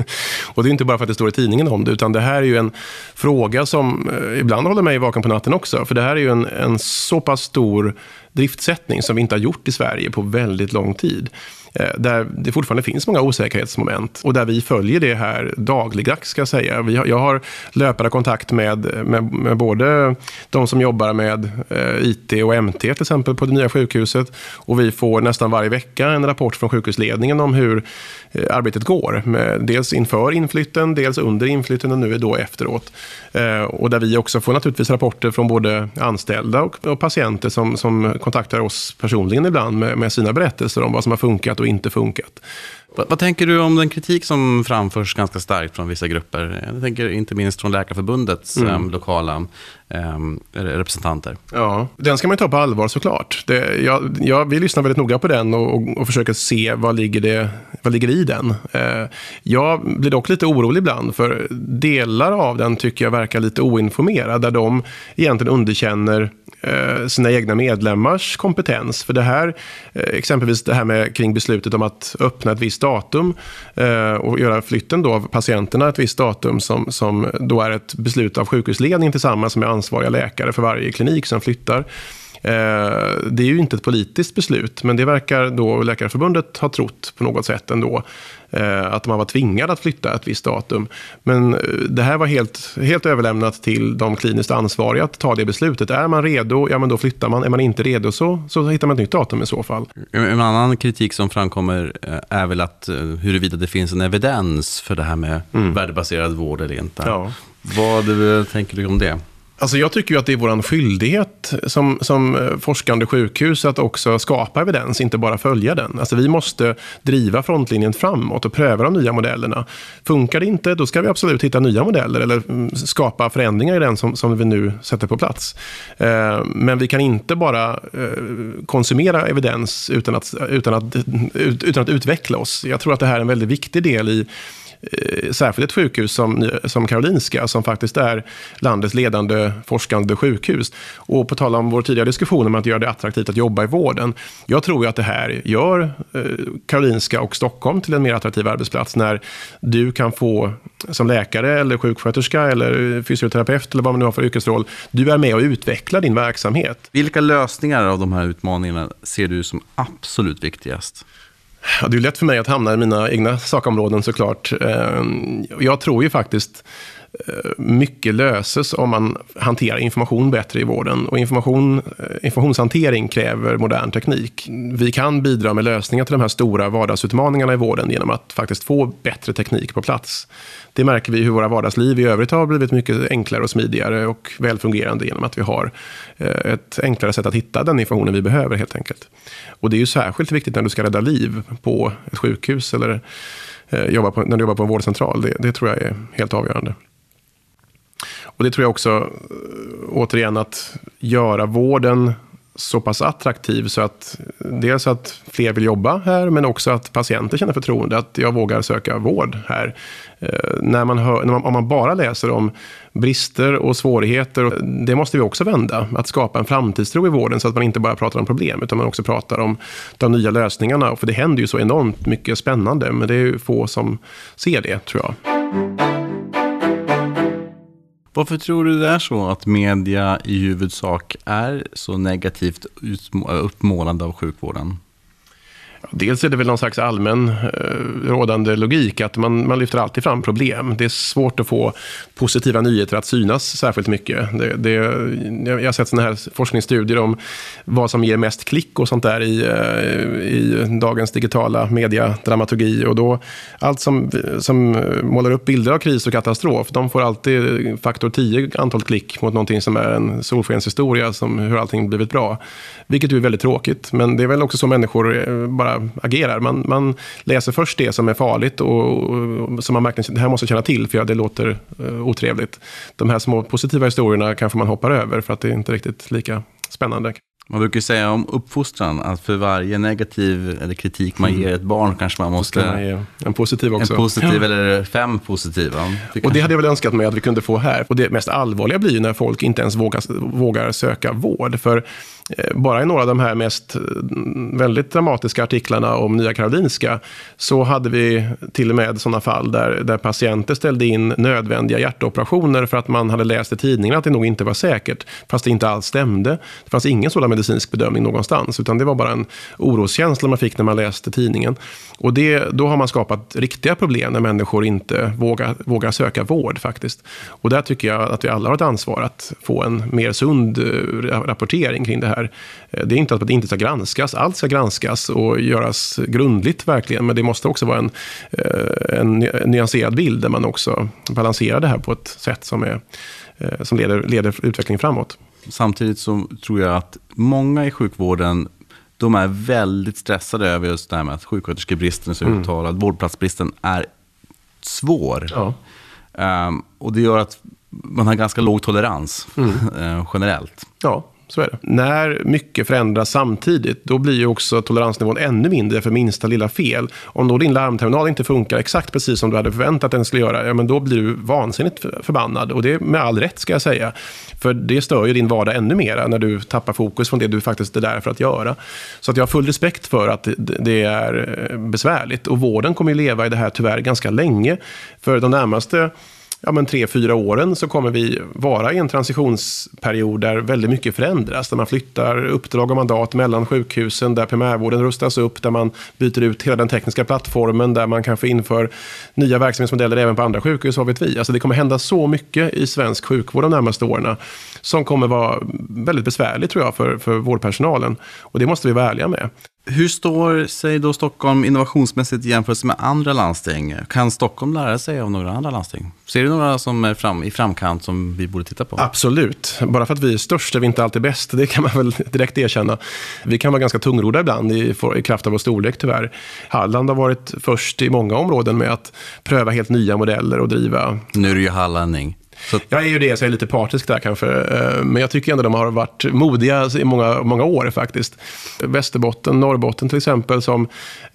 och det är inte bara för att det står i tidningen om det, utan det här är ju en fråga som eh, ibland håller mig vaken på natten också. För det här är ju en, en så pass stor driftsättning som vi inte har gjort i Sverige på väldigt lång tid. Eh, där det fortfarande finns många osäkerhetsmoment och där vi följer det här dagligdags ska jag säga. Vi har, jag har löpande kontakt med, med, med både de som jobbar med eh, IT och MT till exempel på det nya sjukhuset och vi får nästan varje vecka en rapport från sjukhusledningen om hur eh, arbetet går. Med, dels inför inflytten, dels under inflytten och nu då efteråt. Eh, och där vi också får naturligtvis rapporter från både anställda och, och patienter som, som kontaktar oss personligen ibland med, med sina berättelser om vad som har funkat och inte funkat. Vad, vad, tänker du om den kritik som framförs ganska starkt från vissa grupper? Jag tänker inte minst från Läkarförbundets mm. äm, lokala äm, representanter. Ja, den ska man ju ta på allvar såklart. Det, jag, jag, vi lyssnar väldigt noga på den och, och, och försöker se vad ligger, det, vad ligger i den. Eh, jag blir dock lite orolig ibland, för delar av den tycker jag verkar lite oinformerad, där de egentligen underkänner Eh, sina egna medlemmars kompetens. För det här, eh, exempelvis det här med kring beslutet om att öppna ett visst datum eh, och göra flytten då av patienterna ett visst datum som, som då är ett beslut av sjukhusledningen tillsammans med ansvariga läkare för varje klinik som flyttar. Det är ju inte ett politiskt beslut, men det verkar då Läkarförbundet ha trott på något sätt ändå. Eh, att man var tvingad att flytta ett visst datum. Men eh, det här var helt, helt överlämnat till de kliniskt ansvariga att ta det beslutet. Är man redo, ja men då flyttar man. Är man inte redo så, så hittar man ett nytt datum i så fall. En annan kritik som framkommer eh, är väl att huruvida det finns en evidens för det här med mm. värdebaserad vård eller inte. Ja. Vad tänker du om det? Alltså jag tycker ju att det är vår skyldighet som, som eh, forskande sjukhus att också skapa evidens, inte bara följa den. Alltså vi måste driva frontlinjen framåt och pröva de nya modellerna. Funkar det inte, då ska vi absolut hitta nya modeller eller mm, skapa förändringar i den som, som vi nu sätter på plats. Eh, men vi kan inte bara eh, konsumera evidens utan att, utan, att, utan att utveckla oss. Jag tror att det här är en väldigt viktig del i Eh, särskilt ett sjukhus som, som Karolinska, som faktiskt är landets ledande forskande sjukhus. Och på tal om vår tidigare diskussion om att göra det attraktivt att jobba i vården. Jag tror ju att det här gör eh, Karolinska och Stockholm till en mer attraktiv arbetsplats när du kan få som läkare eller sjuksköterska eller fysioterapeut eller vad man nu har för yrkesroll. Du är med och utvecklar din verksamhet. Vilka lösningar av de här utmaningarna ser du som absolut viktigast? Ja, det är lätt för mig att hamna i mina egna sakområden såklart. Ehm, jag tror ju faktiskt Eh, mycket löses om man hanterar information bättre i vården. Och information, eh, informationshantering kräver modern teknik. Vi kan bidra med lösningar till de här stora vardagsutmaningarna i vården genom att faktiskt få bättre teknik på plats. Det märker vi hur våra vardagsliv i övrigt har blivit mycket enklare och smidigare och välfungerande genom att vi har eh, ett enklare sätt att hitta den informationen vi behöver helt enkelt. Och det är ju särskilt viktigt när du ska rädda liv på ett sjukhus eller jobba på, när du jobbar på en vårdcentral. Det, det tror jag är helt avgörande. Och det tror jag också, eh, återigen, att göra vården så pass attraktiv så att dels att fler vill jobba här, men också att patienter känner förtroende, att jag vågar söka vård här. Eh, när man hör, när man, om man bara läser om brister och svårigheter, det måste vi också vända. Att skapa en framtidstro i vården så att man inte bara pratar om problem, utan man också pratar om de nya lösningarna. För det händer ju så enormt mycket spännande, men det är ju få som ser det, tror jag. Varför tror du det är så att media i huvudsak är så negativt uppmålande av sjukvården? Dels är det väl någon slags allmän eh, rådande logik att man, man lyfter alltid fram problem. Det är svårt att få positiva nyheter att synas särskilt mycket. Det, det, jag har sett sådana här forskningsstudier om vad som ger mest klick och sånt där i, eh, i dagens digitala mediadramaturgi. Och då, allt som, som målar upp bilder av kris och katastrof, de får alltid faktor 10 antal klick mot någonting som är en solskenshistoria, som hur allting blivit bra. Vilket ju är väldigt tråkigt, men det är väl också så människor eh, bara bara agerar. Man, man läser först det som är farligt och, och som man verkligen det här måste känna till för det låter uh, otrevligt. De här små positiva historierna kanske man hoppar över för att det är inte riktigt lika spännande. Man brukar säga om uppfostran att för varje negativ eller kritik man mm. ger ett barn kanske man måste... Man en positiv också. En positiv ja. eller fem positiva. Det och det hade jag väl önskat mig att vi kunde få här. Och det mest allvarliga blir ju när folk inte ens vågar, vågar söka vård. För Eh, bara i några av de här mest eh, väldigt dramatiska artiklarna om Nya Karolinska så hade vi till och med sådana fall där, där patienter ställde in nödvändiga hjärtoperationer för att man hade läst i tidningen att det nog inte var säkert, fast det inte alls stämde. Det fanns ingen sådan medicinsk bedömning någonstans, utan det var bara en oroskänsla man fick när man läste tidningen. Och det, då har man skapat riktiga problem när människor inte vågar, vågar söka vård faktiskt. Och där tycker jag att vi alla har ett ansvar att få en mer sund eh, rapportering kring det här. Eh, det är inte att det inte ska granskas, allt ska granskas och göras grundligt verkligen. Men det måste också vara en, eh, en nyanserad bild där man också balanserar det här på ett sätt som, är, som leder, leder utvecklingen framåt. Samtidigt så tror jag att många i sjukvården de är väldigt stressade över just det här med att sjuksköterskebristen är så mm. uttalad. Vårdplatsbristen är svår. Ja. Um, och det gör att man har ganska låg tolerans mm. generellt. Ja, så är det. När mycket förändras samtidigt, då blir ju också toleransnivån ännu mindre för minsta lilla fel. Om då din larmterminal inte funkar exakt precis som du hade förväntat att den skulle göra, ja men då blir du vansinnigt förbannad. Och det är med all rätt ska jag säga. För det stör ju din vardag ännu mer när du tappar fokus från det du faktiskt är där för att göra. Så att jag har full respekt för att det är eh, besvärligt. Och vården kommer ju leva i det här tyvärr ganska länge. För de närmaste ja, men tre, fyra åren så kommer vi vara i en transitionsperiod där väldigt mycket förändras. Där man flyttar uppdrag och mandat mellan sjukhusen, där primärvården rustas upp, där man byter ut hela den tekniska plattformen, där man kanske inför nya verksamhetsmodeller även på andra sjukhus, vad vet vi. Alltså det kommer hända så mycket i svensk sjukvård de närmaste åren som kommer vara väldigt besvärligt tror jag för, för vårdpersonalen. Och det måste vi vara ärliga med. Hur står sig då Stockholm innovationsmässigt jämfört med andra landsting? Kan Stockholm lära sig av några andra landsting? Ser du några som är fram, i framkant som vi borde titta på? Absolut. Bara för att vi är störst är vi inte alltid bäst. Det kan man väl direkt erkänna. Vi kan vara ganska tungrodda ibland i, i kraft av vår storlek tyvärr. Halland har varit först i många områden med att pröva helt nya modeller och driva... Nu är du ju hallänning. Så... Jag är ju det, så jag är lite partisk där kanske. Eh, men jag tycker ändå de har varit modiga i många, många år faktiskt. Västerbotten, Norrbotten till exempel, som,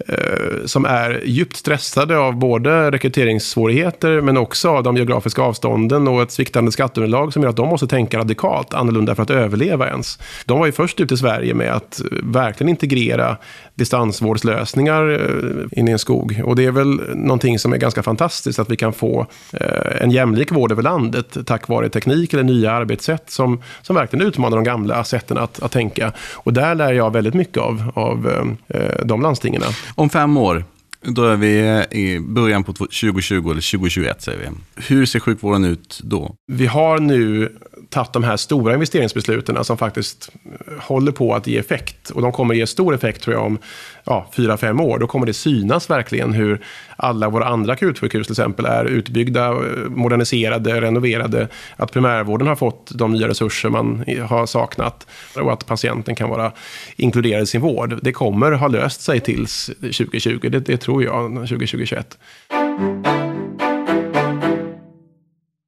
eh, som är djupt stressade av både rekryteringssvårigheter men också av de geografiska avstånden och ett sviktande skatteunderlag som gör att de måste tänka radikalt annorlunda för att överleva ens. De var ju först ut i Sverige med att verkligen integrera distansvårdslösningar eh, inne in i en skog. Och det är väl någonting som är ganska fantastiskt, att vi kan få eh, en jämlik vård över landet tack vare teknik eller nya arbetssätt som, som verkligen utmanar de gamla sätten att, att tänka. Och där lär jag väldigt mycket av, av eh, de landstingen. Om fem år, då är vi i början på 2020 eller 2021 säger vi. Hur ser sjukvården ut då? Vi har nu tagit de här stora investeringsbesluten som faktiskt eh, håller på att ge effekt. Och de kommer ge stor effekt tror jag om ja, fyra, fem år. Då kommer det synas verkligen hur alla våra andra akutsjukhus till exempel är utbyggda, eh, moderniserade, renoverade. Att primärvården har fått de nya resurser man har saknat och att patienten kan vara inkluderad i sin vård. Det kommer ha löst sig tills 2020, det, det tror tror jag, 2021.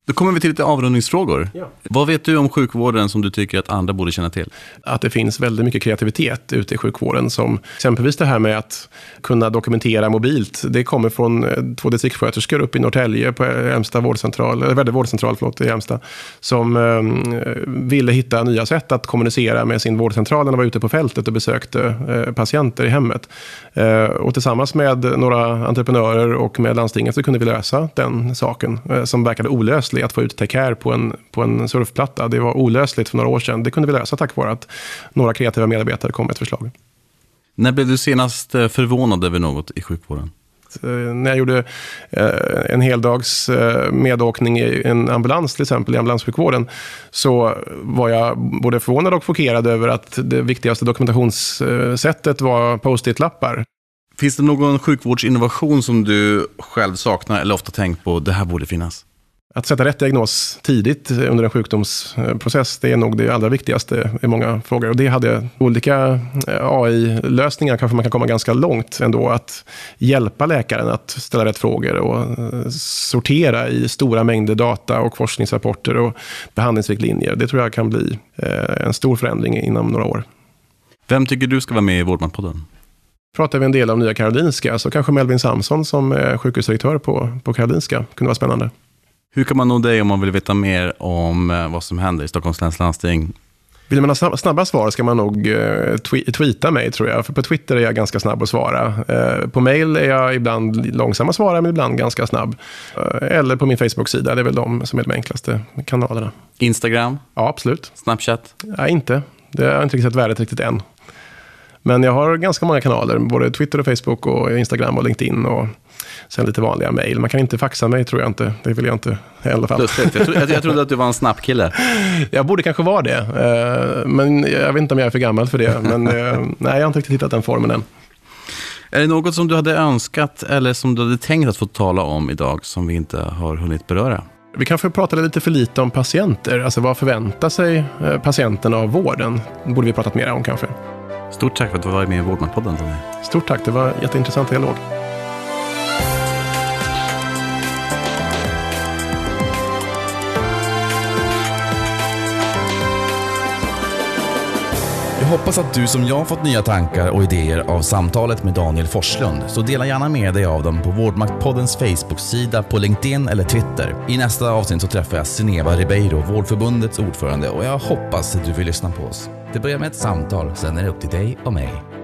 Då kommer vi till lite avrundningsfrågor. Ja. Vad vet du om sjukvården som du tycker att andra borde känna till? Att det finns väldigt mycket kreativitet ute i sjukvården. Som exempelvis det här med att kunna dokumentera mobilt. Det kommer från eh, två distriktssköterskor uppe i Norrtälje på Älmsta vårdcentral, eller Väddö vårdcentral förlåt, i Älmsta. Som eh, ville hitta nya sätt att kommunicera med sin vårdcentral när de var ute på fältet och besökte eh, patienter i hemmet. Eh, och tillsammans med några entreprenörer och med landstinget så kunde vi lösa den saken eh, som verkade olöslig olöslig att få ut Take på en, på en surfplatta. Det var olösligt för några år sedan. Det kunde vi lösa tack vare att några kreativa medarbetare kom med ett förslag. När blev du senast eh, förvånad över något i sjukvården? Eh, när jag gjorde eh, en heldags medåkning i en ambulans, till exempel i ambulanssjukvården, så var jag både förvånad och chockerad över att det viktigaste dokumentationssättet var post-it-lappar. Finns det någon sjukvårdsinnovation som du själv saknar eller ofta tänkt på, det här borde finnas? Att sätta rätt diagnos tidigt under en sjukdomsprocess, det är nog det allra viktigaste i många frågor. Och det hade olika eh, AI-lösningar, kanske man kan komma ganska långt ändå, att hjälpa läkaren att ställa rätt frågor och eh, sortera i stora mängder data och forskningsrapporter och behandlingsriktlinjer. Det tror jag kan bli eh, en stor förändring inom några år. Vem tycker du ska vara med i Vårdmatpodden? pratar vi en del om Nya Karolinska, så kanske Melvin Samson som är sjukhusdirektör på, på Karolinska kunde vara spännande. Hur kan man nå dig om man vill veta mer om eh, vad som händer i Stockholms läns landsting? Vill man ha snabba svar ska man nog eh, tweeta mig, tror jag. För på Twitter är jag ganska snabb att svara. Eh, på mail är jag ibland långsam att svara, men ibland ganska snabb. Eller på min Facebook-sida, det är väl de som är de enklaste kanalerna. Instagram? Ja, absolut. Snapchat? Nej, inte. Det har jag inte riktigt sett värdet riktigt än. Men jag har ganska många kanaler, både Twitter och Facebook och Instagram och LinkedIn. Och Sen lite vanliga mejl. Man kan inte faxa mig tror jag inte. Det vill jag inte i alla fall. Lustigt. Jag, tro, jag, jag trodde att du var en snabb kille. Jag borde kanske vara det. Eh, men jag vet inte om jag är för gammal för det. Men eh, nej, jag har inte riktigt hittat den formen än. Är det något som du hade önskat eller som du hade tänkt att få tala om idag som vi inte har hunnit beröra? Vi kanske pratade lite för lite om patienter. Alltså vad förväntar sig eh, patienten av vården? Det borde vi pratat mer om kanske. Stort tack för att du var med i Vårdmatpodden. Stort tack, det var jätteintressant dialog. Jag hoppas att du som jag fått nya tankar och idéer av samtalet med Daniel Forslund. Så dela gärna med dig av dem på Vårdmaktpoddens Facebook-sida, på LinkedIn eller Twitter. I nästa avsnitt så träffar jag Sineva Ribeiro, Vårdförbundets ordförande och jag hoppas att du vill lyssna på oss. Det börjar med ett samtal, sen är det upp till dig och mig.